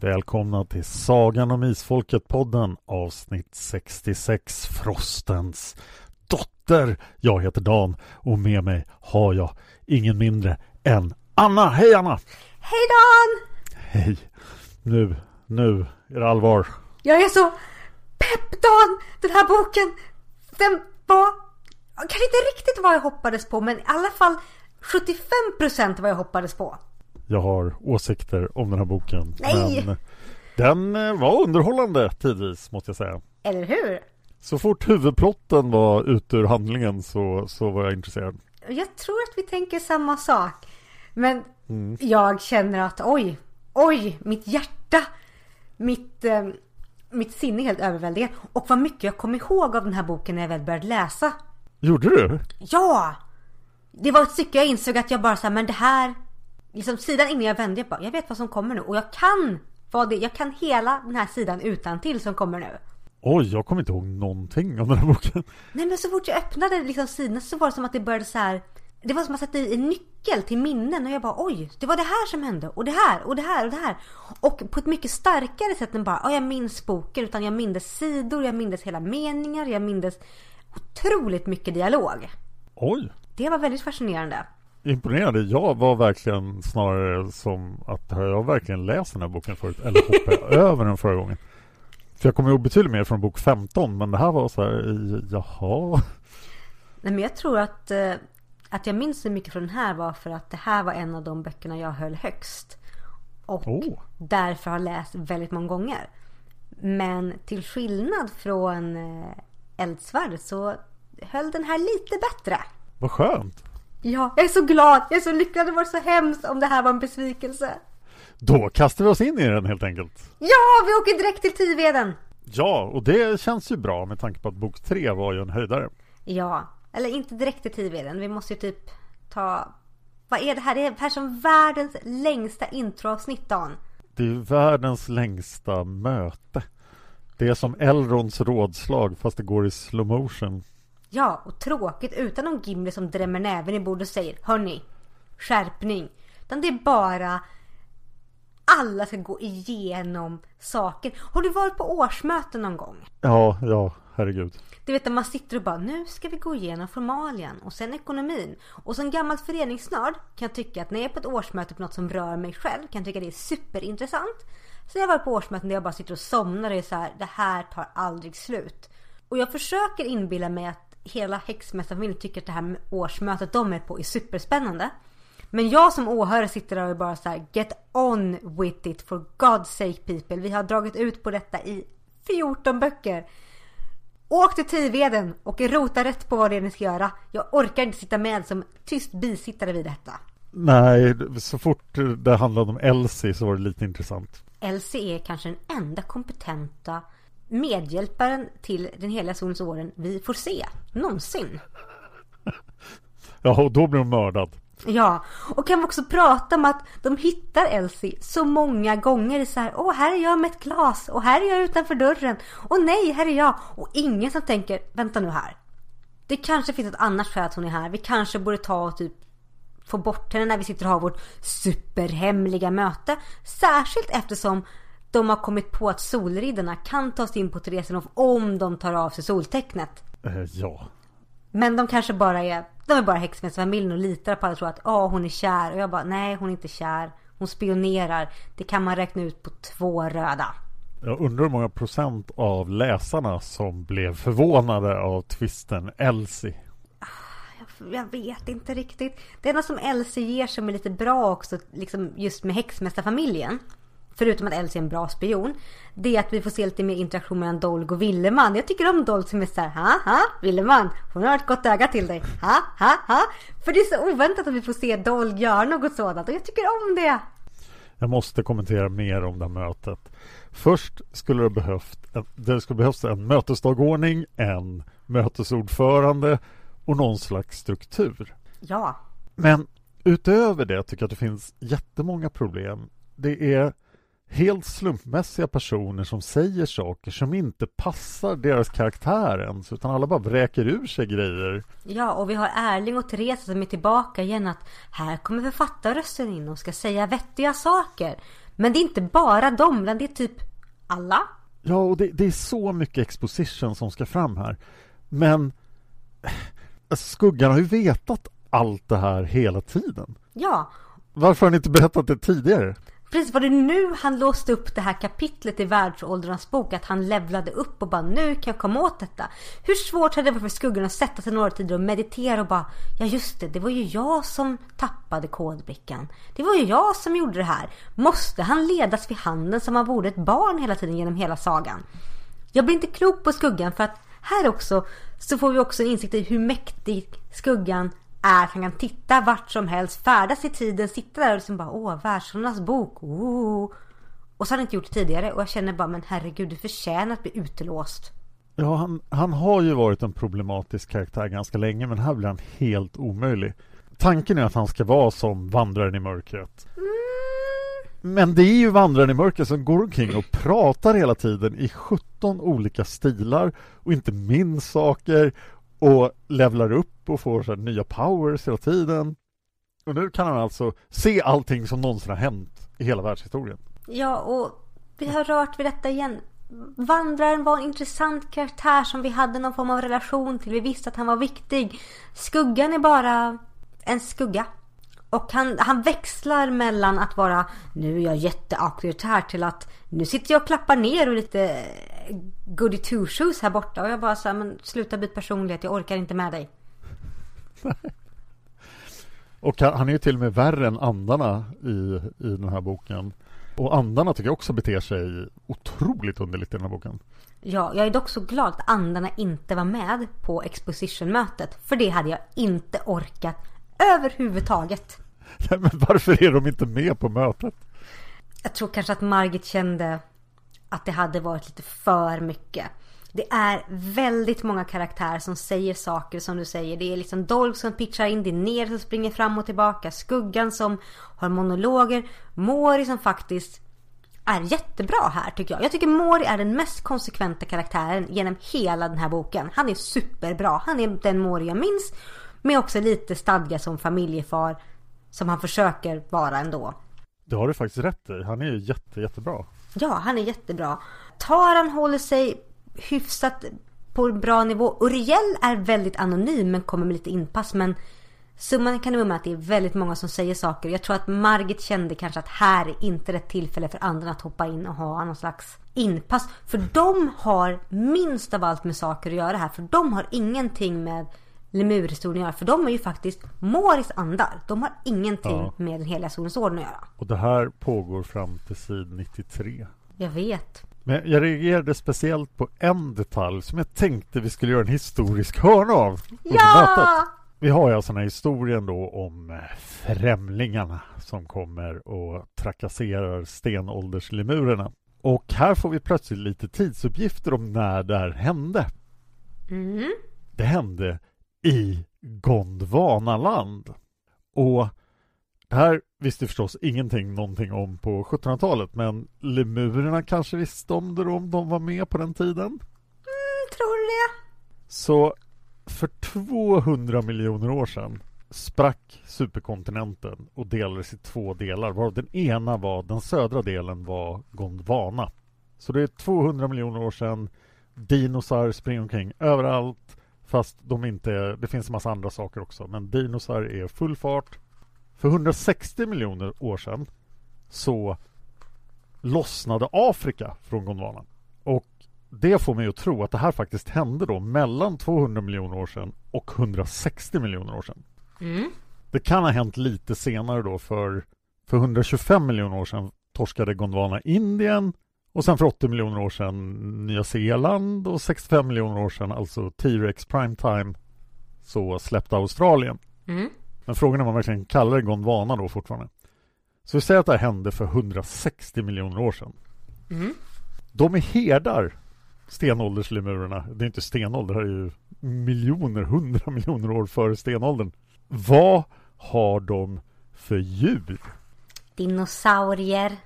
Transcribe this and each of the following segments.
Välkomna till Sagan om Isfolket-podden avsnitt 66 Frostens dotter. Jag heter Dan och med mig har jag ingen mindre än Anna. Hej Anna! Hej Dan! Hej! Nu, nu är det allvar. Jag är så pepp Dan! Den här boken, den var kanske inte riktigt vad jag hoppades på men i alla fall 75% vad jag hoppades på. Jag har åsikter om den här boken. Nej! Men den eh, var underhållande tidvis måste jag säga. Eller hur? Så fort huvudplotten var ute ur handlingen så, så var jag intresserad. Jag tror att vi tänker samma sak. Men jag känner att oj, oj, mitt hjärta, mitt, eh, mitt sinne är helt överväldigad. Och vad mycket jag kom ihåg av den här boken när jag väl började läsa. Gjorde du? Ja! Det var ett stycke jag insåg att jag bara sa men det här Liksom sidan innan jag vände jag bara jag vet vad som kommer nu. Och jag kan vad det Jag kan hela den här sidan utan till som kommer nu. Oj, jag kommer inte ihåg någonting av den här boken. Nej men så fort jag öppnade liksom sidan så var det som att det började så här Det var som att sätta i en nyckel till minnen och jag bara oj Det var det här som hände. Och det här och det här och det här. Och på ett mycket starkare sätt än bara ja, jag minns boken. Utan jag mindes sidor, jag mindes hela meningar, jag mindes otroligt mycket dialog. Oj, Det var väldigt fascinerande imponerande. Jag var verkligen snarare som att har jag verkligen läst den här boken förut eller hoppade jag över den förra gången? För jag kommer ihåg betydligt mer från bok 15 men det här var så här, jaha. Nej men jag tror att, eh, att jag minns så mycket från den här var för att det här var en av de böckerna jag höll högst. Och Oh. därför har läst väldigt många gånger. Men till skillnad från eh, Eldsvärd så höll den här lite bättre. Vad skönt. Ja, jag är så glad, jag är så lycklig. Det varit så hemskt om det här var en besvikelse. Då kastar vi oss in i den helt enkelt. Ja, vi åker direkt till Tiveden. Ja, och det känns ju bra med tanke på att bok 3 var ju en höjdare. Ja, eller inte direkt till Tiveden. Vi måste ju typ ta... Vad är det här? Det är här som världens längsta introavsnitt, Dan. Det är världens längsta möte. Det är som Elrons rådslag fast det går i slow motion. Ja, och tråkigt utan någon Gimli som drämmer näven i bordet och säger Hörni, skärpning. Utan det är bara alla ska gå igenom saken. Har du varit på årsmöten någon gång? Ja, ja, herregud. Du vet när man sitter och bara nu ska vi gå igenom formalien och sen ekonomin. Och som gammal föreningsnörd kan jag tycka att när jag är på ett årsmöte på något som rör mig själv kan jag tycka det är superintressant. Så jag har varit på årsmöten där jag bara sitter och somnar och är så här, det här tar aldrig slut. Och jag försöker inbilla mig att hela häxmästarfamiljen tycker att det här årsmötet de är på är superspännande. Men jag som åhörare sitter där och bara så här, get on with it for God's sake people. Vi har dragit ut på detta i 14 böcker. Åk till Tiveden och rota rätt på vad det är ni ska göra. Jag orkar inte sitta med som tyst bisittare vid detta. Nej, så fort det handlade om Elsie så var det lite intressant. Elsie är kanske den enda kompetenta medhjälparen till den heliga solens åren vi får se någonsin. Ja, och då blir hon mördad. Ja, och kan vi också prata om att de hittar Elsie så många gånger så här, åh här är jag med ett glas och här är jag utanför dörren och nej här är jag och ingen som tänker, vänta nu här. Det kanske finns ett annat skäl att hon är här. Vi kanske borde ta och typ få bort henne när vi sitter och har vårt superhemliga möte. Särskilt eftersom de har kommit på att solriddarna kan ta sig in på Teresenhof om de tar av sig soltecknet. Eh, ja. Men de kanske bara är, de är bara häxmästarfamiljen och litar på att tro att oh, hon är kär. Och jag bara, nej hon är inte kär. Hon spionerar. Det kan man räkna ut på två röda. Jag undrar hur många procent av läsarna som blev förvånade av twisten Elsie. Jag vet inte riktigt. Det enda som Elsie ger som är lite bra också, liksom just med häxmästarfamiljen. Förutom att Elsie är en bra spion. Det är att vi får se lite mer interaktion mellan Dolg och Villeman. Jag tycker om Dolg som är såhär, ha ha Villeman, hon har ett gott öga till dig. Ha ha ha. För det är så oväntat att vi får se Dolg göra något sådant och jag tycker om det. Jag måste kommentera mer om det här mötet. Först skulle det behövt det skulle behövas en mötesdagordning, en mötesordförande och någon slags struktur. Ja. Men utöver det tycker jag att det finns jättemånga problem. Det är helt slumpmässiga personer som säger saker som inte passar deras karaktär ens utan alla bara vräker ur sig grejer. Ja, och vi har Erling och Therese som är tillbaka igen att här kommer författarrösten in och ska säga vettiga saker. Men det är inte bara dem, utan det är typ alla. Ja, och det, det är så mycket exposition som ska fram här. Men alltså, Skuggan har ju vetat allt det här hela tiden. Ja. Varför har ni inte berättat det tidigare? Precis, var det nu han låste upp det här kapitlet i Världsåldrarnas bok? Att han levlade upp och bara nu kan jag komma åt detta. Hur svårt hade det varit för skuggan att sätta sig några tider och meditera och bara Ja just det, det var ju jag som tappade kodbrickan. Det var ju jag som gjorde det här. Måste han ledas vid handen som han vore ett barn hela tiden genom hela sagan? Jag blir inte klok på skuggan för att här också så får vi också en insikt i hur mäktig skuggan är att han kan titta vart som helst, färdas i tiden, sitta där och liksom bara åh, världsarnas bok, oh. Och så har han inte gjort det tidigare och jag känner bara men herregud, du förtjänar att bli utelåst. Ja, han, han har ju varit en problematisk karaktär ganska länge men här blir han helt omöjlig. Tanken är att han ska vara som vandraren i mörkret. Mm. Men det är ju vandraren i mörkret som går omkring och pratar hela tiden i 17 olika stilar och inte minns saker och levlar upp och får så nya powers hela tiden. Och nu kan han alltså se allting som någonsin har hänt i hela världshistorien. Ja, och vi har rört vid detta igen. Vandraren var en intressant karaktär som vi hade någon form av relation till. Vi visste att han var viktig. Skuggan är bara en skugga. Och han, han växlar mellan att vara nu är jag jätteauktoritär till att nu sitter jag och klappar ner och lite goody two shoes här borta. Och jag bara så här, men sluta byta personlighet, jag orkar inte med dig. och han är ju till och med värre än andarna i, i den här boken. Och andarna tycker jag också beter sig otroligt underligt i den här boken. Ja, jag är dock så glad att andarna inte var med på exposition-mötet. För det hade jag inte orkat överhuvudtaget. Nej, men varför är de inte med på mötet? Jag tror kanske att Margit kände att det hade varit lite för mycket. Det är väldigt många karaktärer som säger saker som du säger. Det är liksom Dolg som pitchar in, det är Ner som springer fram och tillbaka, Skuggan som har monologer, Mori som faktiskt är jättebra här tycker jag. Jag tycker Mori är den mest konsekventa karaktären genom hela den här boken. Han är superbra. Han är den Mori jag minns. Med också lite stadga som familjefar. Som han försöker vara ändå. Det har du faktiskt rätt i. Han är ju jätte, jättebra. Ja, han är jättebra. Taran håller sig hyfsat på en bra nivå. Uriel är väldigt anonym men kommer med lite inpass. Men summan kan vara med att det är väldigt många som säger saker. Jag tror att Margit kände kanske att här är inte rätt tillfälle för andra att hoppa in och ha någon slags inpass. För de har minst av allt med saker att göra här. För de har ingenting med lemurhistorien. För de är ju faktiskt Moris andar. De har ingenting ja. med den heliga solens orden att göra. Och det här pågår fram till sid 93. Jag vet. Men jag reagerade speciellt på en detalj som jag tänkte vi skulle göra en historisk hörna av ja! Vi har ju alltså den här historien då om eh, främlingarna som kommer och trakasserar stenålderslemurerna. Och här får vi plötsligt lite tidsuppgifter om när det här hände. Mm. Det hände i Gondvanaland. Och det här visste förstås ingenting någonting om på 1700-talet men lemurerna kanske visste om det om de var med på den tiden. Mm, tror det? Så för 200 miljoner år sedan sprack superkontinenten och delades i två delar. Varav den ena var, den södra delen var Gondwana. Så det är 200 miljoner år sedan. Dinosaurier springer omkring överallt. Fast de inte, det finns en massa andra saker också. Men dinosaurier är full fart. För 160 miljoner år sedan så lossnade Afrika från Gondwana. Och det får mig att tro att det här faktiskt hände då mellan 200 miljoner år sedan och 160 miljoner år sedan. Mm. Det kan ha hänt lite senare då för, för 125 miljoner år sedan torskade Gondwana Indien och sen för 80 miljoner år sedan Nya Zeeland och 65 miljoner år sedan alltså T-Rex Primetime så släppte Australien. Mm. Men frågan är om man verkligen kallar det Gondwana då fortfarande. Så vi säger att det här hände för 160 miljoner år sedan. Mm. De är herdar, stenålderslemurerna. Det är inte stenålder, det här är ju miljoner, hundra miljoner år före stenåldern. Vad har de för djur? Dinosaurier.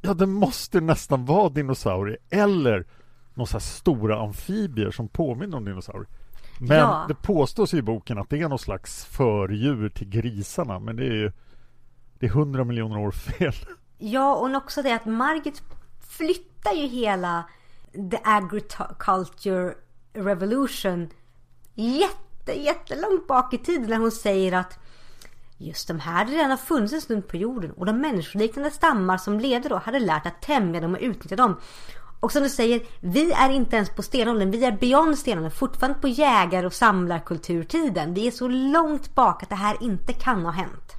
Ja, det måste nästan vara dinosaurier eller några stora amfibier som påminner om dinosaurier. Men ja. det påstås i boken att det är någon slags fördjur till grisarna, men det är ju det är hundra miljoner år fel. Ja, och också det att Margit flyttar ju hela the agriculture revolution jätte, jättelångt bak i tiden när hon säger att just de här hade redan funnits en stund på jorden och de människoliknande stammar som levde då hade lärt att tämja dem och utnyttja dem. Och som du säger, vi är inte ens på stenåldern, vi är beyond stenåldern, fortfarande på jägar och samlarkulturtiden. Vi är så långt bak att det här inte kan ha hänt.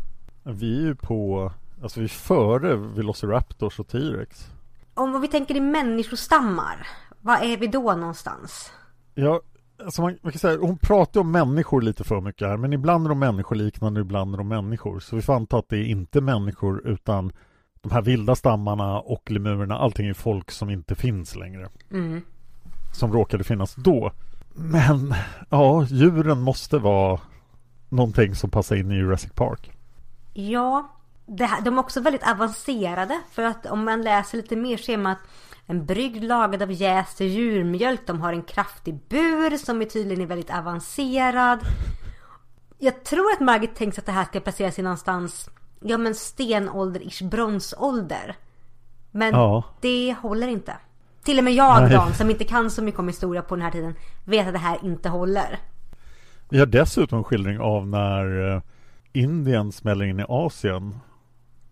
Vi är ju på, alltså vi är före Velociraptors och T-Rex. Om vi tänker i människostammar, var är vi då någonstans? Ja, alltså man, man kan säga, hon pratar om människor lite för mycket här, men ibland är de människoliknande, ibland är de människor. Så vi får anta att det är inte människor utan de här vilda stammarna och lemurerna, allting är folk som inte finns längre. Mm. Som råkade finnas då. Men ja, djuren måste vara någonting som passar in i Jurassic Park. Ja, här, de är också väldigt avancerade. För att om man läser lite mer ser man att en brygd lagad av jäst djurmjölk. De har en kraftig bur som är tydligen är väldigt avancerad. Jag tror att Margit tänkt att det här ska placera sig någonstans ja men stenålder-ish, bronsålder. Men ja. det håller inte. Till och med jag Nej. Dan, som inte kan så mycket om historia på den här tiden, vet att det här inte håller. Vi har dessutom skildring av när eh, Indien smäller in i Asien.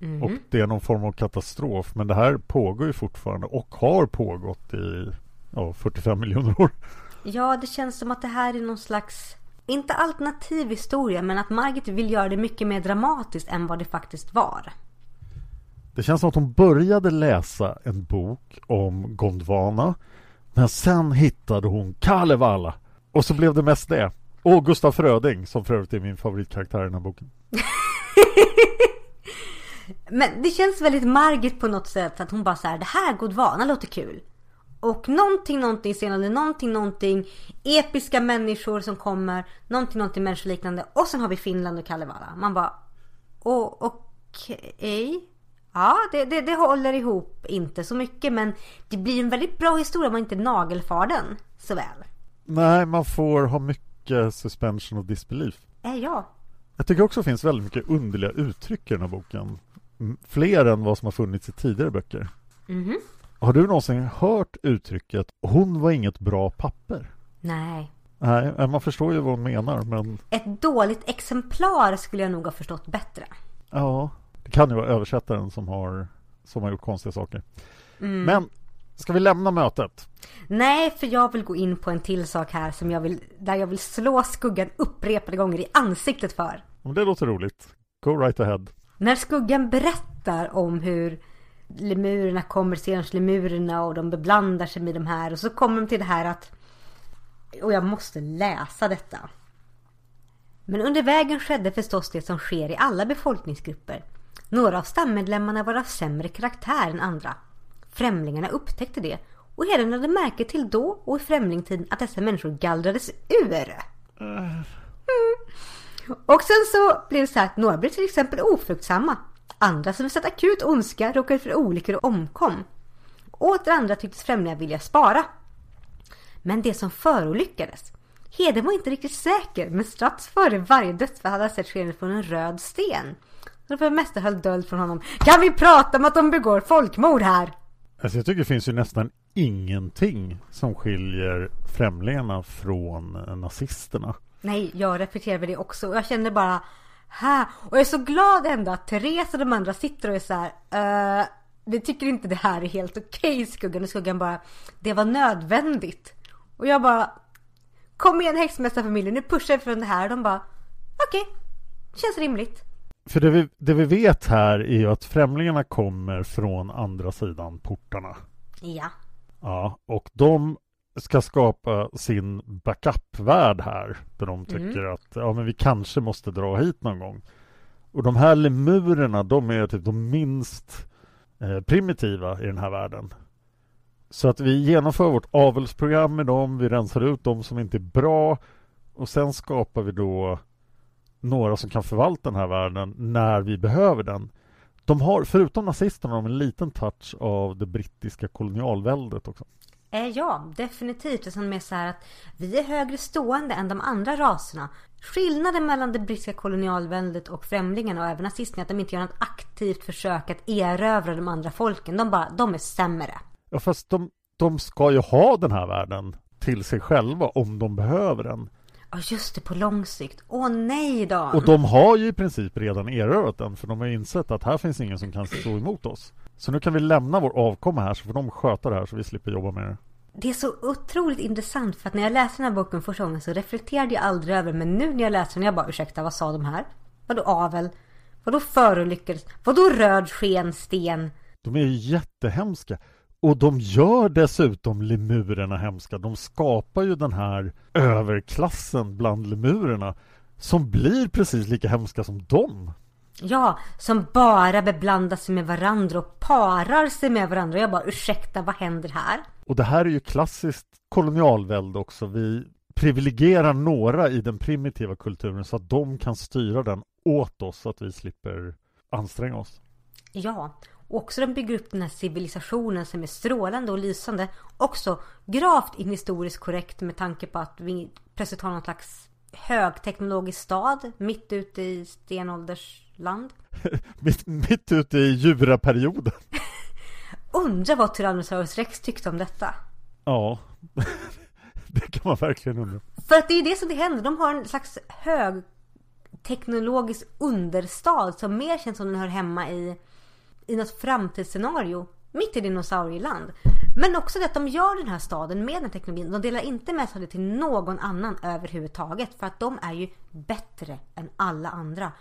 Mm. Och det är någon form av katastrof. Men det här pågår ju fortfarande och har pågått i ja, 45 miljoner år. Ja, det känns som att det här är någon slags inte alternativ historia, men att Margit vill göra det mycket mer dramatiskt än vad det faktiskt var. Det känns som att hon började läsa en bok om Gondwana, men sen hittade hon Kalevala. Och så blev det mest det. Och Gustaf Fröding, som för övrigt är min favoritkaraktär i den här boken. men det känns väldigt Margit på något sätt att hon bara så här, det här Gondwana låter kul. Och någonting, någonting senare, någonting, någonting. Episka människor som kommer. Någonting, någonting människoliknande. Och sen har vi Finland och Kalevala. Man bara, okej. Okay. Ja, det, det, det, håller ihop inte så mycket. Men det blir en väldigt bra historia om man inte nagelfar den så väl. Nej, man får ha mycket suspension of disbelief. Äh, ja. Jag tycker också det finns väldigt mycket underliga uttryck i den här boken. Fler än vad som har funnits i tidigare böcker. Mm. Har du någonsin hört uttrycket hon var inget bra papper? Nej. Nej, man förstår ju vad hon menar men... Ett dåligt exemplar skulle jag nog ha förstått bättre. Ja, det kan ju vara översättaren som har, som har gjort konstiga saker. Mm. Men ska vi lämna mötet? Nej, för jag vill gå in på en till sak här som jag vill, där jag vill slå skuggan upprepade gånger i ansiktet för. Om det låter roligt. Go right ahead. När skuggan berättar om hur lemurerna kommer, lemurerna och de beblandar sig med de här och så kommer de till det här att och jag måste läsa detta. Men under vägen skedde förstås det som sker i alla befolkningsgrupper. Några av stammedlemmarna var av sämre karaktär än andra. Främlingarna upptäckte det och herren lade märke till då och i främlingtiden att dessa människor gallrades ur. Mm. Och sen så blev det så här att några blev till exempel ofruktsamma. Andra som visat akut ondska råkade för olyckor och omkom. Åter andra tycktes främlingar vilja spara. Men det som förolyckades. Heden var inte riktigt säker men strax före varje dödsfall hade han sett skenet från en röd sten. Och det mesta höll döld från honom. Kan vi prata om att de begår folkmord här? Alltså jag tycker det finns ju nästan ingenting som skiljer främlingarna från nazisterna. Nej, jag reflekterar över det också. Jag känner bara här. Och jag är så glad ändå att Therese och de andra sitter och är så här. Uh, vi tycker inte det här är helt okej okay, skuggan. Och skuggan bara. Det var nödvändigt. Och jag bara. Kom igen häxmästarfamiljen, nu pushar vi från det här. Och de bara. Okej, okay, känns rimligt. För det vi, det vi vet här är ju att främlingarna kommer från andra sidan portarna. Ja. Ja, och de ska skapa sin backup-värld här. Där de tycker mm. att ja, men vi kanske måste dra hit någon gång. Och de här lemurerna, de är typ de minst eh, primitiva i den här världen. Så att vi genomför vårt avelsprogram med dem, vi rensar ut de som inte är bra och sen skapar vi då några som kan förvalta den här världen när vi behöver den. De har, förutom nazisterna, de en liten touch av det brittiska kolonialväldet också. Eh, ja, definitivt. Det som är så här att vi är högre stående än de andra raserna. Skillnaden mellan det brittiska kolonialväldet och främlingarna och även nazisterna är att de inte gör något aktivt försök att erövra de andra folken. De bara, de är sämre. Ja, fast de, de ska ju ha den här världen till sig själva om de behöver den. Ja just det, på lång sikt. Åh nej då! Och de har ju i princip redan erövrat den för de har insett att här finns ingen som kan stå emot oss. Så nu kan vi lämna vår avkomma här så får de sköta det här så vi slipper jobba med det. Det är så otroligt intressant för att när jag läste den här boken första gången så reflekterade jag aldrig över men nu när jag läser den jag bara ursäkta vad sa de här? Vadå avel? Vadå förolyckades? Vadå röd sken sten? De är ju jättehemska. Och de gör dessutom lemurerna hemska. De skapar ju den här överklassen bland lemurerna som blir precis lika hemska som dem. Ja, som bara beblandar sig med varandra och parar sig med varandra. Jag bara ursäkta, vad händer här? Och det här är ju klassiskt kolonialvälde också. Vi privilegierar några i den primitiva kulturen så att de kan styra den åt oss så att vi slipper anstränga oss. Ja, och också de bygger upp den här civilisationen som är strålande och lysande. Också gravt inhistoriskt korrekt med tanke på att vi plötsligt har någon slags högteknologisk stad mitt ute i stenåldersland. mitt, mitt ute i djuraperioden. Undrar vad Tyrannosaurus rex tyckte om detta. Ja, det kan man verkligen undra. För att det är det som det händer. De har en slags högteknologisk understad som mer känns som den hör hemma i i något framtidsscenario mitt i dinosaurieland. Men också det att de gör den här staden med den teknologin. De delar inte med sig av det till någon annan överhuvudtaget. För att de är ju bättre än alla andra.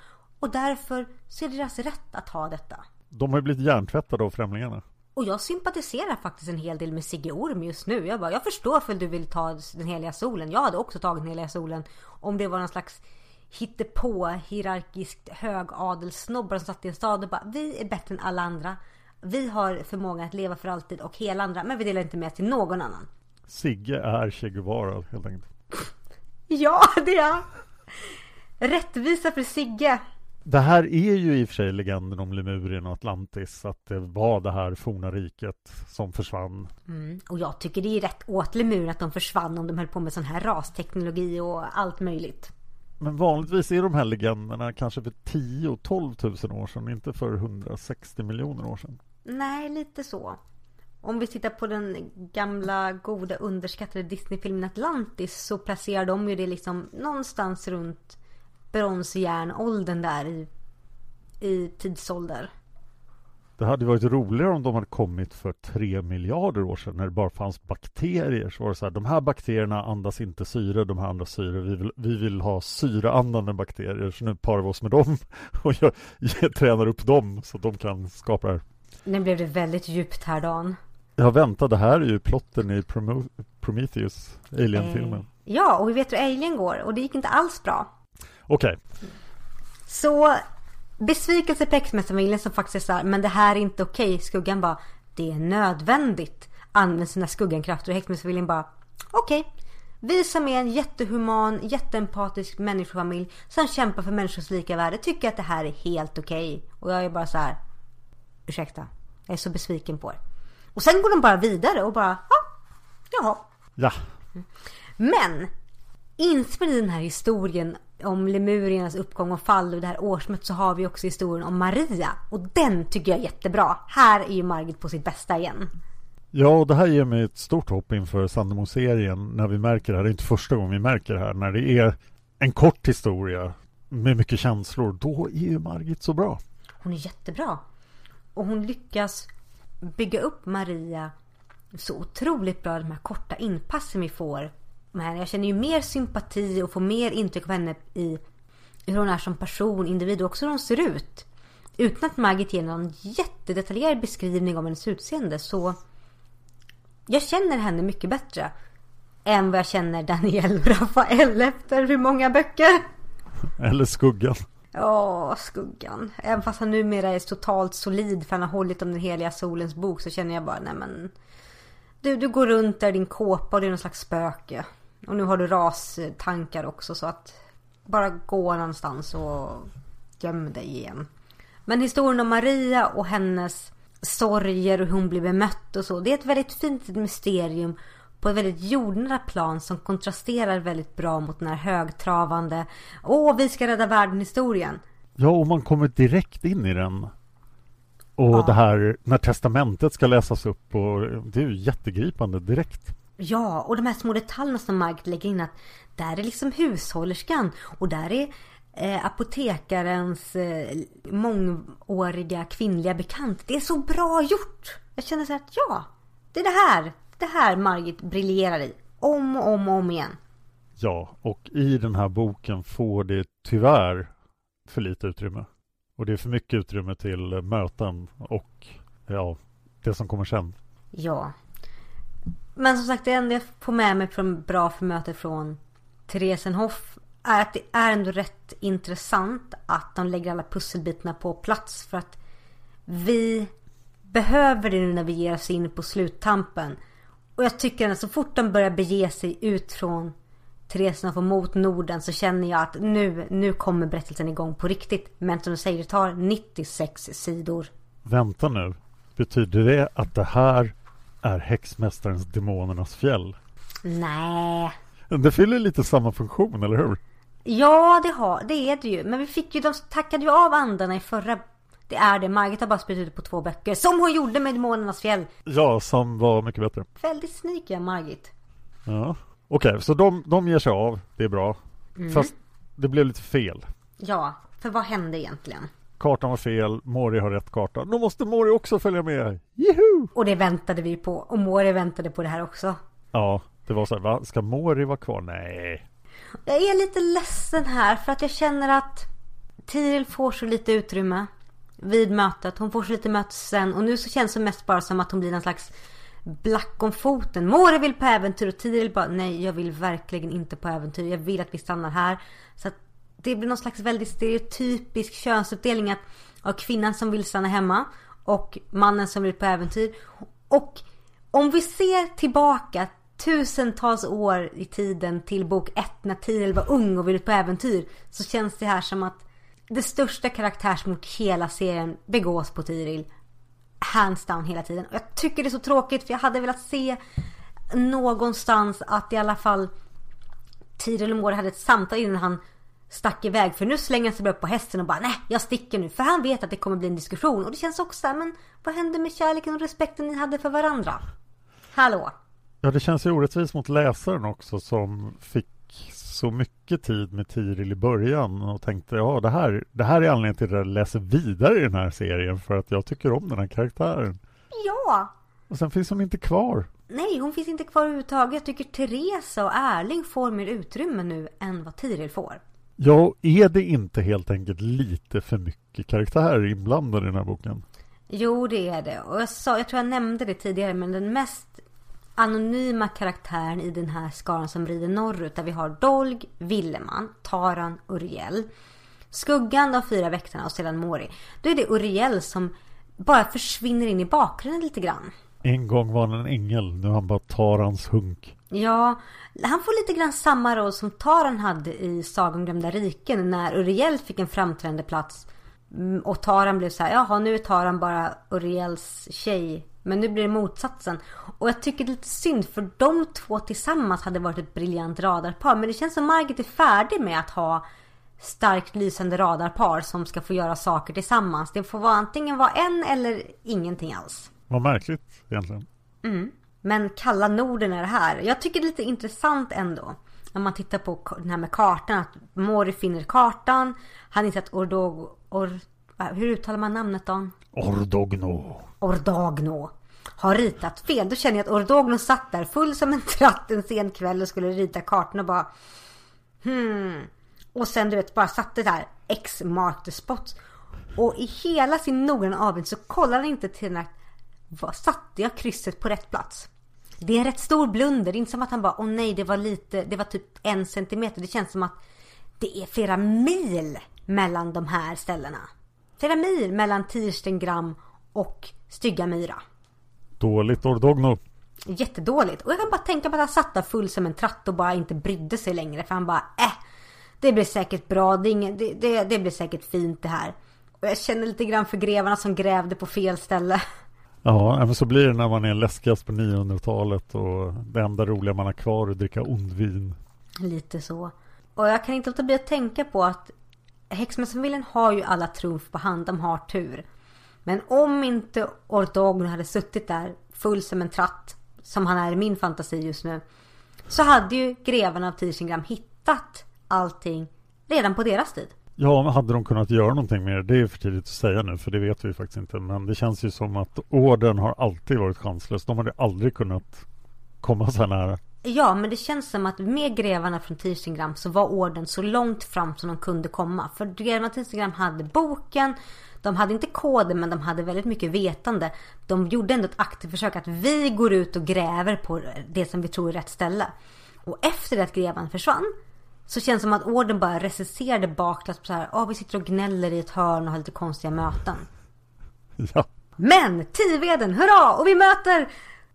Och därför så är det deras rätt att ha detta. De har ju blivit hjärntvättade av främlingarna. Och jag sympatiserar faktiskt en hel del med Sigge Orm just nu. Jag bara, jag förstår för att du vill ta den heliga solen. Jag hade också tagit den heliga solen. Om det var någon slags hittepå hierarkiskt högadelsnobbar som satt i en stad och bara vi är bättre än alla andra. Vi har förmågan att leva för alltid och hela andra men vi delar inte med till någon annan. Sigge är Che Guevara helt enkelt. ja, det är Rättvisa för Sigge. Det här är ju i och för sig legenden om Lemurien och Atlantis. Att det var det här forna riket som försvann. Mm, och jag tycker det är rätt åt Lemurien att de försvann om de höll på med sån här rasteknologi och allt möjligt. Men vanligtvis är de här legenderna kanske för 10-12 000 år sedan, inte för 160 miljoner år sedan. Nej, lite så. Om vi tittar på den gamla goda underskattade Disneyfilmen Atlantis så placerar de ju det liksom någonstans runt bronsjärnåldern där i, i tidsålder. Det hade varit roligare om de hade kommit för tre miljarder år sedan när det bara fanns bakterier. Så var det så här, de här bakterierna andas inte syre, de här andas syre. Vi vill, vi vill ha syreandande bakterier, så nu parar vi oss med dem och jag, jag tränar upp dem så att de kan skapa det här. Nu blev det väldigt djupt här Dan. Ja, vänta, det här är ju plotten i Prometheus, Alien-filmen. Eh, ja, och vi vet hur Alien går och det gick inte alls bra. Okej. Okay. Så besvikelse på häxmästarfamiljen som faktiskt är såhär, men det här är inte okej. Okay. Skuggan bara, det är nödvändigt. Använder sina skuggankrafter och häxmästarfamiljen bara, okej. Okay. Vi som är en jättehuman, jätteempatisk människofamilj som kämpar för människors lika värde tycker att det här är helt okej. Okay. Och jag är bara så här. Ursäkta, jag är så besviken på er. Och sen går de bara vidare och bara, ja, jaha. Ja. Men inspelat i den här historien om lemuriernas uppgång och fall och det här årsmötet så har vi också historien om Maria. Och den tycker jag är jättebra. Här är ju Margit på sitt bästa igen. Ja, och det här ger mig ett stort hopp inför Sandemo-serien när vi märker det här. Det är inte första gången vi märker det här. När det är en kort historia med mycket känslor, då är ju Margit så bra. Hon är jättebra. Och hon lyckas bygga upp Maria så otroligt bra, de här korta inpassen vi får. Men jag känner ju mer sympati och får mer intryck av henne i hur hon är som person, individ och också hur hon ser ut. Utan att Margit ger någon jättedetaljerad beskrivning av hennes utseende så jag känner henne mycket bättre än vad jag känner Daniel Rafael efter hur många böcker? Eller Skuggan. Ja, Skuggan. Även fast han numera är totalt solid för han har hållit om den heliga solens bok så känner jag bara, nej men. Du, du går runt där i din kåpa och det är någon slags spöke. Och nu har du rastankar också så att bara gå någonstans och göm dig igen. Men historien om Maria och hennes sorger och hur hon blir bemött och så. Det är ett väldigt fint mysterium på ett väldigt jordnära plan som kontrasterar väldigt bra mot den här högtravande Åh, vi ska rädda världen historien. Ja, och man kommer direkt in i den. Och ja. det här när testamentet ska läsas upp och det är ju jättegripande direkt. Ja, och de här små detaljerna som Margit lägger in att där är liksom hushållerskan och där är eh, apotekarens eh, mångåriga kvinnliga bekant. Det är så bra gjort! Jag känner så att ja, det är det här, det här Margit briljerar i. Om och om och om igen. Ja, och i den här boken får det tyvärr för lite utrymme. Och det är för mycket utrymme till möten och ja, det som kommer sen. Ja. Men som sagt, det enda jag får med mig från bra för mötet från Theresenhoff är att det är ändå rätt intressant att de lägger alla pusselbitarna på plats för att vi behöver det nu när vi ger oss in på sluttampen. Och jag tycker att så fort de börjar bege sig ut från Theresenhof och mot Norden så känner jag att nu, nu kommer berättelsen igång på riktigt. Men som du säger, det tar 96 sidor. Vänta nu. Betyder det att det här är häxmästarens Demonernas fjäll? Nej. Det fyller lite samma funktion, eller hur? Ja, det, har, det är det ju. Men vi fick ju, de tackade ju av andarna i förra det är det. Margit har bara spridit ut på två böcker. Som hon gjorde med Demonernas fjäll. Ja, som var mycket bättre. Väldigt sneaky Margit. Ja. Okej, okay, så de, de ger sig av. Det är bra. Mm. Fast det blev lite fel. Ja, för vad hände egentligen? Kartan var fel, Mori har rätt karta. Då måste Mori också följa med. Juhu! Och det väntade vi på. Och Mori väntade på det här också. Ja, det var så här, va? Ska Mori vara kvar? Nej. Jag är lite ledsen här för att jag känner att Tiril får så lite utrymme vid mötet. Hon får så lite möte sen och nu så känns det mest bara som att hon blir någon slags black om foten. Mori vill på äventyr och Tiril bara nej jag vill verkligen inte på äventyr. Jag vill att vi stannar här. Så att det blir någon slags väldigt stereotypisk könsuppdelning att av kvinnan som vill stanna hemma och mannen som vill på äventyr. Och om vi ser tillbaka tusentals år i tiden till bok 1 när Tiril var ung och ville på äventyr så känns det här som att det största karaktärsmord hela serien begås på Tiril. Hands down hela tiden. Och jag tycker det är så tråkigt för jag hade velat se någonstans att i alla fall Tiril och Mård hade ett samtal innan han stack iväg. För nu slänger han sig upp på hästen och bara nej jag sticker nu. För han vet att det kommer bli en diskussion. Och det känns också där, men vad hände med kärleken och respekten ni hade för varandra? Hallå? Ja, det känns ju orättvist mot läsaren också som fick så mycket tid med Tiril i början och tänkte ja, det här, det här är anledningen till att jag läser vidare i den här serien för att jag tycker om den här karaktären. Ja! Och sen finns hon inte kvar. Nej, hon finns inte kvar överhuvudtaget. Jag tycker Teresa och Erling får mer utrymme nu än vad Tiril får. Ja, är det inte helt enkelt lite för mycket karaktärer inblandade i den här boken? Jo, det är det. Och jag, sa, jag tror jag nämnde det tidigare, men den mest anonyma karaktären i den här skaran som rider norrut där vi har Dolg, Villeman, Taran, Uriel. Skuggan, de fyra väktarna och sedan Mori. Då är det Uriel som bara försvinner in i bakgrunden lite grann. En gång var han en ängel, nu är han bara Tarans hunk. Ja, han får lite grann samma roll som Taran hade i Sagan om glömda riken när Uriel fick en framträdande plats. Mm, Och Taran blev så här, jaha nu är Taran bara Uriels tjej. Men nu blir det motsatsen. Och jag tycker det är lite synd för de två tillsammans hade varit ett briljant radarpar. Men det känns som Margit är färdig med att ha starkt lysande radarpar som ska få göra saker tillsammans. Det får vara antingen vara en eller ingenting alls. Vad märkligt egentligen. Men kalla Norden är här. Jag tycker det är lite intressant ändå. När man tittar på den här med kartan. Att Mori finner kartan. Han inser att Ordog... Or, hur uttalar man namnet då? Ordogno. Ordagno. Har ritat fel. Då känner jag att Ordogno satt där full som en tratt en sen kväll och skulle rita kartan och bara... Hmm. Och sen du vet bara satte där X mark the spot. Och i hela sin noggranna avvägning så kollar han inte till den här... Satte jag krysset på rätt plats? Det är en rätt stor blunder. Det är inte som att han bara, åh nej det var lite, det var typ en centimeter. Det känns som att det är flera mil mellan de här ställena. Flera mil mellan Tirstengram och Stygga Myra. Dåligt Ordogno. Jättedåligt. Och jag kan bara tänka på att han satt där full som en tratt och bara inte brydde sig längre. För han bara, äh, det blir säkert bra. Det, ingen, det, det, det blir säkert fint det här. Och jag känner lite grann för grevarna som grävde på fel ställe. Ja, men så blir det när man är läskigast på 900-talet och det enda roliga man har kvar är att dricka ondvin. Lite så. Och jag kan inte låta bli att tänka på att häxmästarfamiljen har ju alla trumf på hand. De har tur. Men om inte Ordogn hade suttit där full som en tratt, som han är i min fantasi just nu, så hade ju grevarna av Tirsingram hittat allting redan på deras tid. Ja, men hade de kunnat göra någonting mer? Det är för tidigt att säga nu, för det vet vi faktiskt inte. Men det känns ju som att orden har alltid varit chanslös. De hade aldrig kunnat komma så här nära. Ja, men det känns som att med grevarna från Tisingram så var orden så långt fram som de kunde komma. För grevarna från Tisingram hade boken, de hade inte koden men de hade väldigt mycket vetande. De gjorde ändå ett aktivt försök att vi går ut och gräver på det som vi tror är rätt ställe. Och efter det att grevan försvann så känns det som att orden bara recenserade bakåt på så här, oh, vi sitter och gnäller i ett hörn och har lite konstiga möten. Ja, Men Tiveden, hurra! Och vi möter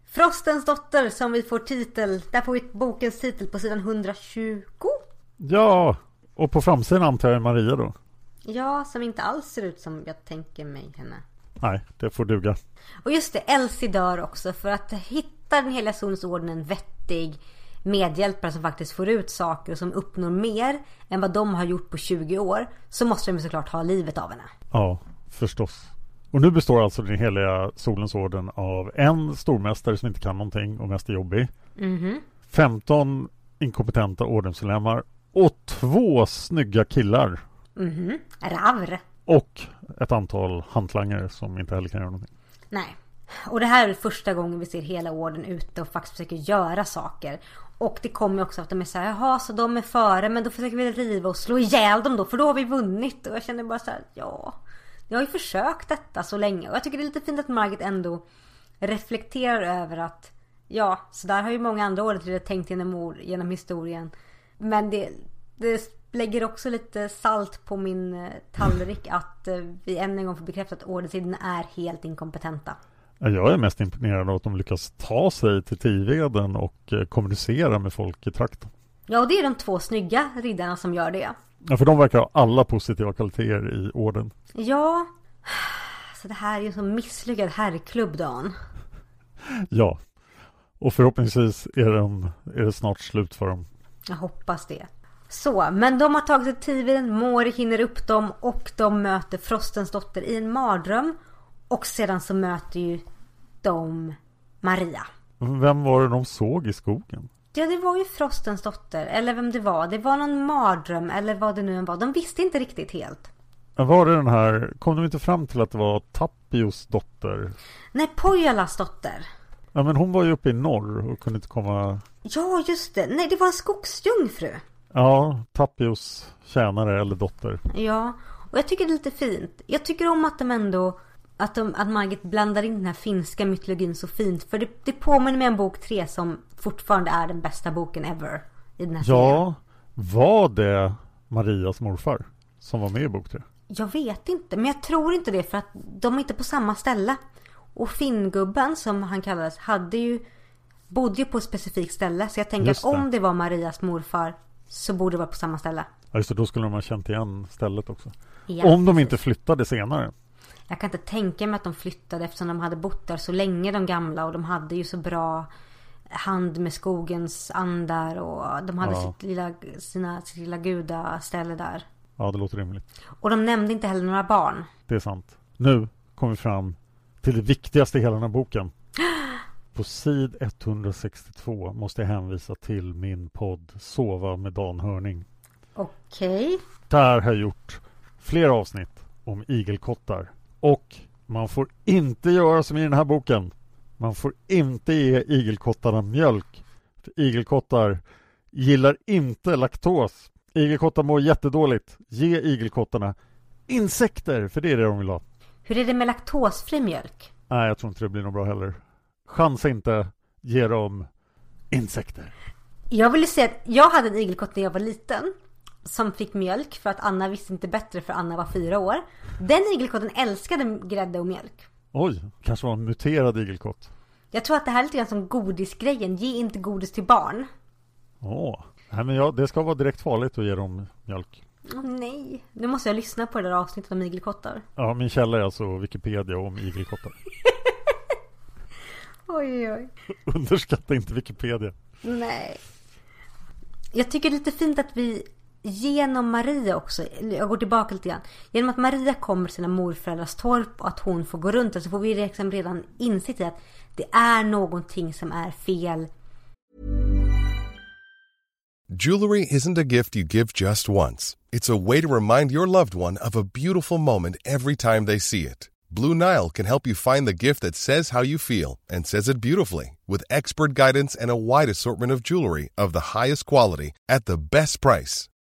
Frostens dotter som vi får titel, där får vi bokens titel på sidan 120. ja. och på framsidan antar jag Maria då? Ja, som inte alls ser ut som jag tänker mig henne. Nej, det får duga. Och just det, Elsie dör också för att hitta den heliga solens orden en vettig medhjälpare som faktiskt får ut saker och som uppnår mer än vad de har gjort på 20 år så måste de såklart ha livet av henne. Ja, förstås. Och nu består alltså den heliga Solens orden av en stormästare som inte kan någonting och mest är jobbig. 15 inkompetenta ordensmedlemmar och två snygga killar. Mhm, Ravr. Och ett antal hantlangare som inte heller kan göra någonting. Nej. Och det här är första gången vi ser hela orden ute och faktiskt försöker göra saker. Och det kommer också att de är så här, jaha så de är före men då försöker vi riva och slå ihjäl dem då för då har vi vunnit. Och jag känner bara så här, ja. Jag har ju försökt detta så länge och jag tycker det är lite fint att Margit ändå reflekterar över att ja, så där har ju många andra året tänkt genom, genom historien. Men det, det lägger också lite salt på min eh, tallrik att eh, vi än en gång får bekräftat att ordensidan är helt inkompetenta. Ja, Jag är mest imponerad av att de lyckas ta sig till Tiveden och eh, kommunicera med folk i trakten. Ja, och det är de två snygga riddarna som gör det. Ja, för de verkar ha alla positiva kvaliteter i orden. Ja, så det här är ju en så misslyckad herrklubb, Dan. Ja. Och förhoppningsvis är, den, är det snart slut för dem. Jag hoppas det. Så, men de har tagit sig till Tiveden, Mori hinner upp dem och de möter Frostens dotter i en mardröm. Och sedan så möter ju de Maria. Vem var det de såg i skogen? Ja, det var ju Frostens dotter, eller vem det var. Det var någon mardröm, eller vad det nu än var. De visste inte riktigt helt. Var det den här, kom de inte fram till att det var Tapios dotter? Nej, Pojalas dotter. Ja men hon var ju uppe i norr och kunde inte komma Ja, just det. Nej, det var en skogsjungfru. Ja, Tapios tjänare eller dotter Ja, och jag tycker det är lite fint. Jag tycker om att de ändå att, de, att Margit blandar in den här finska mytologin så fint. För det, det påminner mig om bok 3 som fortfarande är den bästa boken ever. I den här serien. Ja, var det Marias morfar som var med i bok 3? Jag vet inte, men jag tror inte det för att de är inte på samma ställe. Och Finngubben som han kallades hade ju bodde ju på ett specifikt ställe. Så jag tänker att om det var Marias morfar så borde det vara på samma ställe. Ja, just det, då skulle de ha känt igen stället också. Ja, Om de precis. inte flyttade senare. Jag kan inte tänka mig att de flyttade eftersom de hade bott där så länge de gamla och de hade ju så bra hand med skogens andar och de hade Ja. sitt lilla, sina, sitt lilla gudaställe där. Ja, det låter rimligt. Och de nämnde inte heller några barn. Det är sant. Nu kommer vi fram till det viktigaste i hela den här boken. På sid 162 måste jag hänvisa till min podd Sova med Dan Hörning. Okej. Där har jag gjort flera avsnitt om igelkottar. Och man får inte göra som i den här boken. Man får inte ge igelkottarna mjölk. För igelkottar gillar inte laktos. Igelkottar mår jättedåligt. Ge igelkottarna insekter, för det är det de vill ha. Hur är det med laktosfri mjölk? Nej, jag tror inte det blir något bra heller. Chansa inte. Ge dem insekter. Jag vill ju säga att jag hade en igelkott när jag var liten. Som fick mjölk för att Anna visste inte bättre för Anna var fyra år. Den igelkotten älskade grädde och mjölk. Oj, kanske var en muterad igelkott. Jag tror att det här är lite grann som godisgrejen. Ge inte godis till barn. Åh, nej men ja, det ska vara direkt farligt att ge dem mjölk. Åh nej. Nu måste jag lyssna på det där avsnittet om igelkottar. Ja, min källa är alltså Wikipedia om igelkottar. Oj, oj, oj. Underskatta inte Wikipedia. Nej. Jag tycker det är lite fint att vi genom Maria också, jag går tillbaka lite grann. Genom att Maria kommer till sina morföräldrars torp och att hon får gå runt där så får vi liksom redan insikt i att det är någonting som är fel. Jewelry isn't a gift you give just once. It's a way to remind your loved one of a beautiful moment every time they see it. Blue Nile can help you find the gift that says how you feel and says it beautifully with expert guidance and a wide assortment of jewelry of the highest quality at the best price.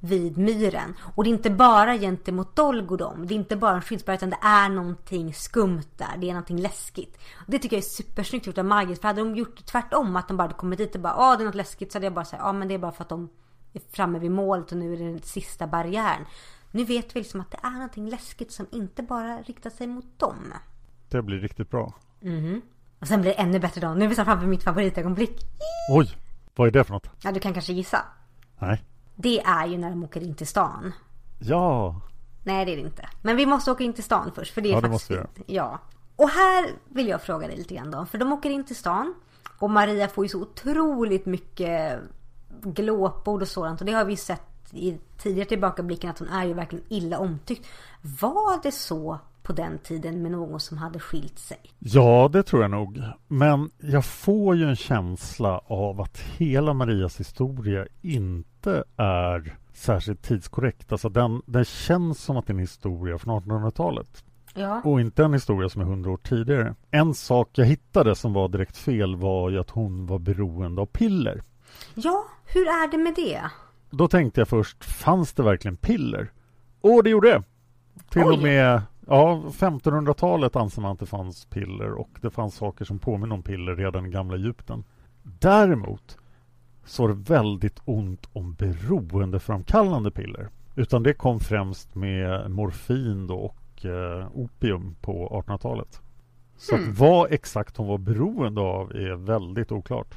Vid myren. Och det är inte bara gentemot Dolgodom. Det är inte bara en skyddsbara utan det är någonting skumt där. Det är någonting läskigt. Och det tycker jag är supersnyggt gjort av Margit. För hade de gjort tvärtom att de bara hade kommit dit och bara Åh det är något läskigt så hade jag bara sagt ja men det är bara för att de är framme vid målet och nu är det den sista barriären. Nu vet vi liksom att det är någonting läskigt som inte bara riktar sig mot dem. Det blir riktigt bra. Och sen blir det ännu bättre då. Nu är vi snart framme vid mitt favoritögonblick. Oj, vad är det för något? Ja du kan kanske gissa. Nej. Det är ju när de åker in till stan. Ja, Nej det är det inte. Men vi måste åka in till stan först för det är Ja, det faktiskt måste vi. Ja. Och här vill jag fråga dig lite grann då. För de åker in till stan. Och Maria får ju så otroligt mycket glåpord och sådant. Och det har vi sett i tidigare tillbakablicken att hon är ju verkligen illa omtyckt. Var det så på den tiden med någon som hade skilt sig? ja det tror jag nog. Men jag får ju en känsla av att hela Marias historia inte är särskilt tidskorrekt. Alltså den, den känns som att det är en historia från 1800-talet. Ja. Och inte en historia som är hundra år tidigare. En sak jag hittade som var direkt fel var ju att hon var beroende av piller. Ja, hur är det med det? Då tänkte jag först, fanns det verkligen piller? Och det gjorde det! Till Oj. och med ja, 1500-talet anser man att det fanns piller och det fanns saker som påminner om piller redan i gamla Egypten. Däremot så var det väldigt ont om beroendeframkallande piller. Utan det kom främst med morfin då och eh, opium på 1800-talet. Så att vad exakt hon var beroende av är väldigt oklart.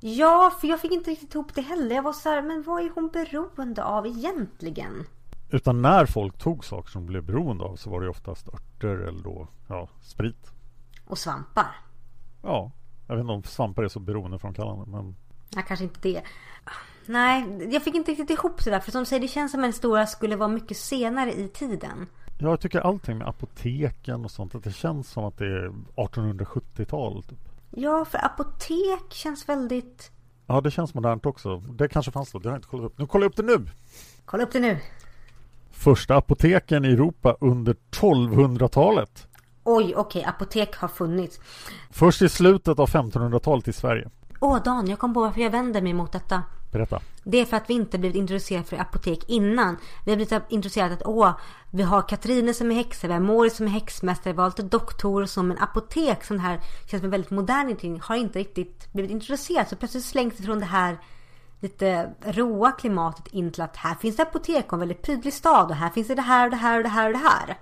Ja, för jag fick inte riktigt ihop det heller. Jag var så här, men vad är hon beroende av egentligen? Utan när folk tog saker som de blev beroende av så var det oftast örter eller då, ja, sprit. Och svampar. Ja, jag vet inte om svampar är så beroendeframkallande men Nej, kanske inte det. Nej, jag fick inte riktigt ihop det där. För som du säger, det känns som att en historia skulle vara mycket senare i tiden. Ja, jag tycker allting med apoteken och sånt att det känns som att det är 1870-tal. Typ. Ja, för apotek känns väldigt... Ja, det känns modernt också. Det kanske fanns då. Det har jag inte kollat upp. Nu kollar jag upp det nu! Kolla upp det nu. Första apoteken i Europa under 1200-talet. Oj, okej, apotek har funnits. Först i slutet av 1500-talet i Sverige. Åh, Dan, jag kom på varför jag vänder mig mot detta. Berätta. Det är för att vi inte blivit introducerade för apotek innan. Vi har blivit introducerade att åh, vi har Katrine som är häxa, vi har Mori som är häxmästare, vi har lite doktorer som en apotek. Sån här känns som en väldigt modern ting. Har inte riktigt blivit introducerat. Så plötsligt slängs det från det här lite råa klimatet in till att här finns det apotek och en väldigt prydlig stad och här finns det det här och det här och det här och det här.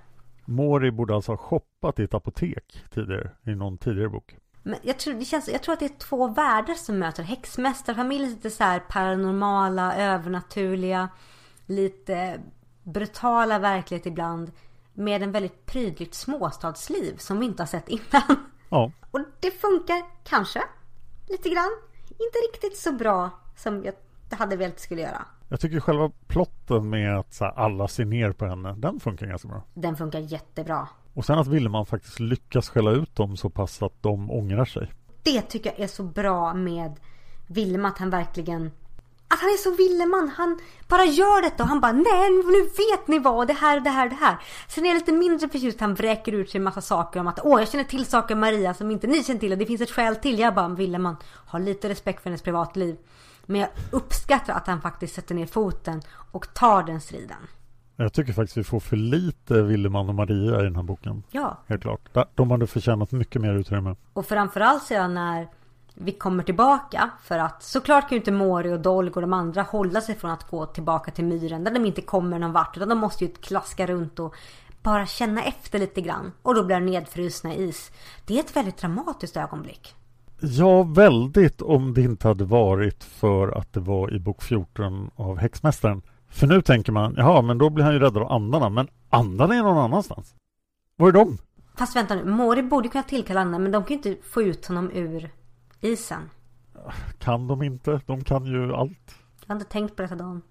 Mori borde alltså ha shoppat i ett apotek tidigare, i någon tidigare bok. Men jag tror, det känns, jag tror att det är två världar som möter. Häxmästarfamiljen lite så här paranormala, övernaturliga, lite brutala verklighet ibland. Med en väldigt prydligt småstadsliv som vi inte har sett innan. Ja. Och det funkar kanske lite grann. Inte riktigt så bra som jag hade velat skulle göra. Jag tycker själva plotten med att alla ser ner på henne, den funkar ganska bra. Den funkar jättebra. Och sen att Willeman faktiskt lyckas skälla ut dem så pass att de ångrar sig. Det tycker jag är så bra med Willem att han verkligen att han är så Villeman. Han bara gör detta och han bara nej nu vet ni vad det här det här det här. Sen är jag lite mindre förtjust han vräker ut sig en massa saker om att åh jag känner till saker Maria som inte ni känner till och det finns ett skäl till. Jag bara Villeman har lite respekt för hennes privatliv. Men jag uppskattar att han faktiskt sätter ner foten och tar den striden. Jag tycker faktiskt vi får för lite Willeman och Maria i den här boken. Ja. Helt klart. De hade förtjänat mycket mer utrymme. Och framförallt sedan när vi kommer tillbaka. För att såklart kan ju inte Mori och Dolg och de andra hålla sig från att gå tillbaka till myren. Där de inte kommer någon vart. Utan de måste ju klaska runt och bara känna efter lite grann. Och då blir de nedfrusna i is. Det är ett väldigt dramatiskt ögonblick. Ja, väldigt om det inte hade varit för att det var i bok 14 av Häxmästaren. För nu tänker man, jaha, men då blir han ju räddad av andarna. Men andarna är någon annanstans. Var är de? Fast vänta nu, Mori borde kunna tillkalla andarna men de kan ju inte få ut honom ur isen. Kan de inte? De kan ju allt. Jag har inte tänkt på detta Dan.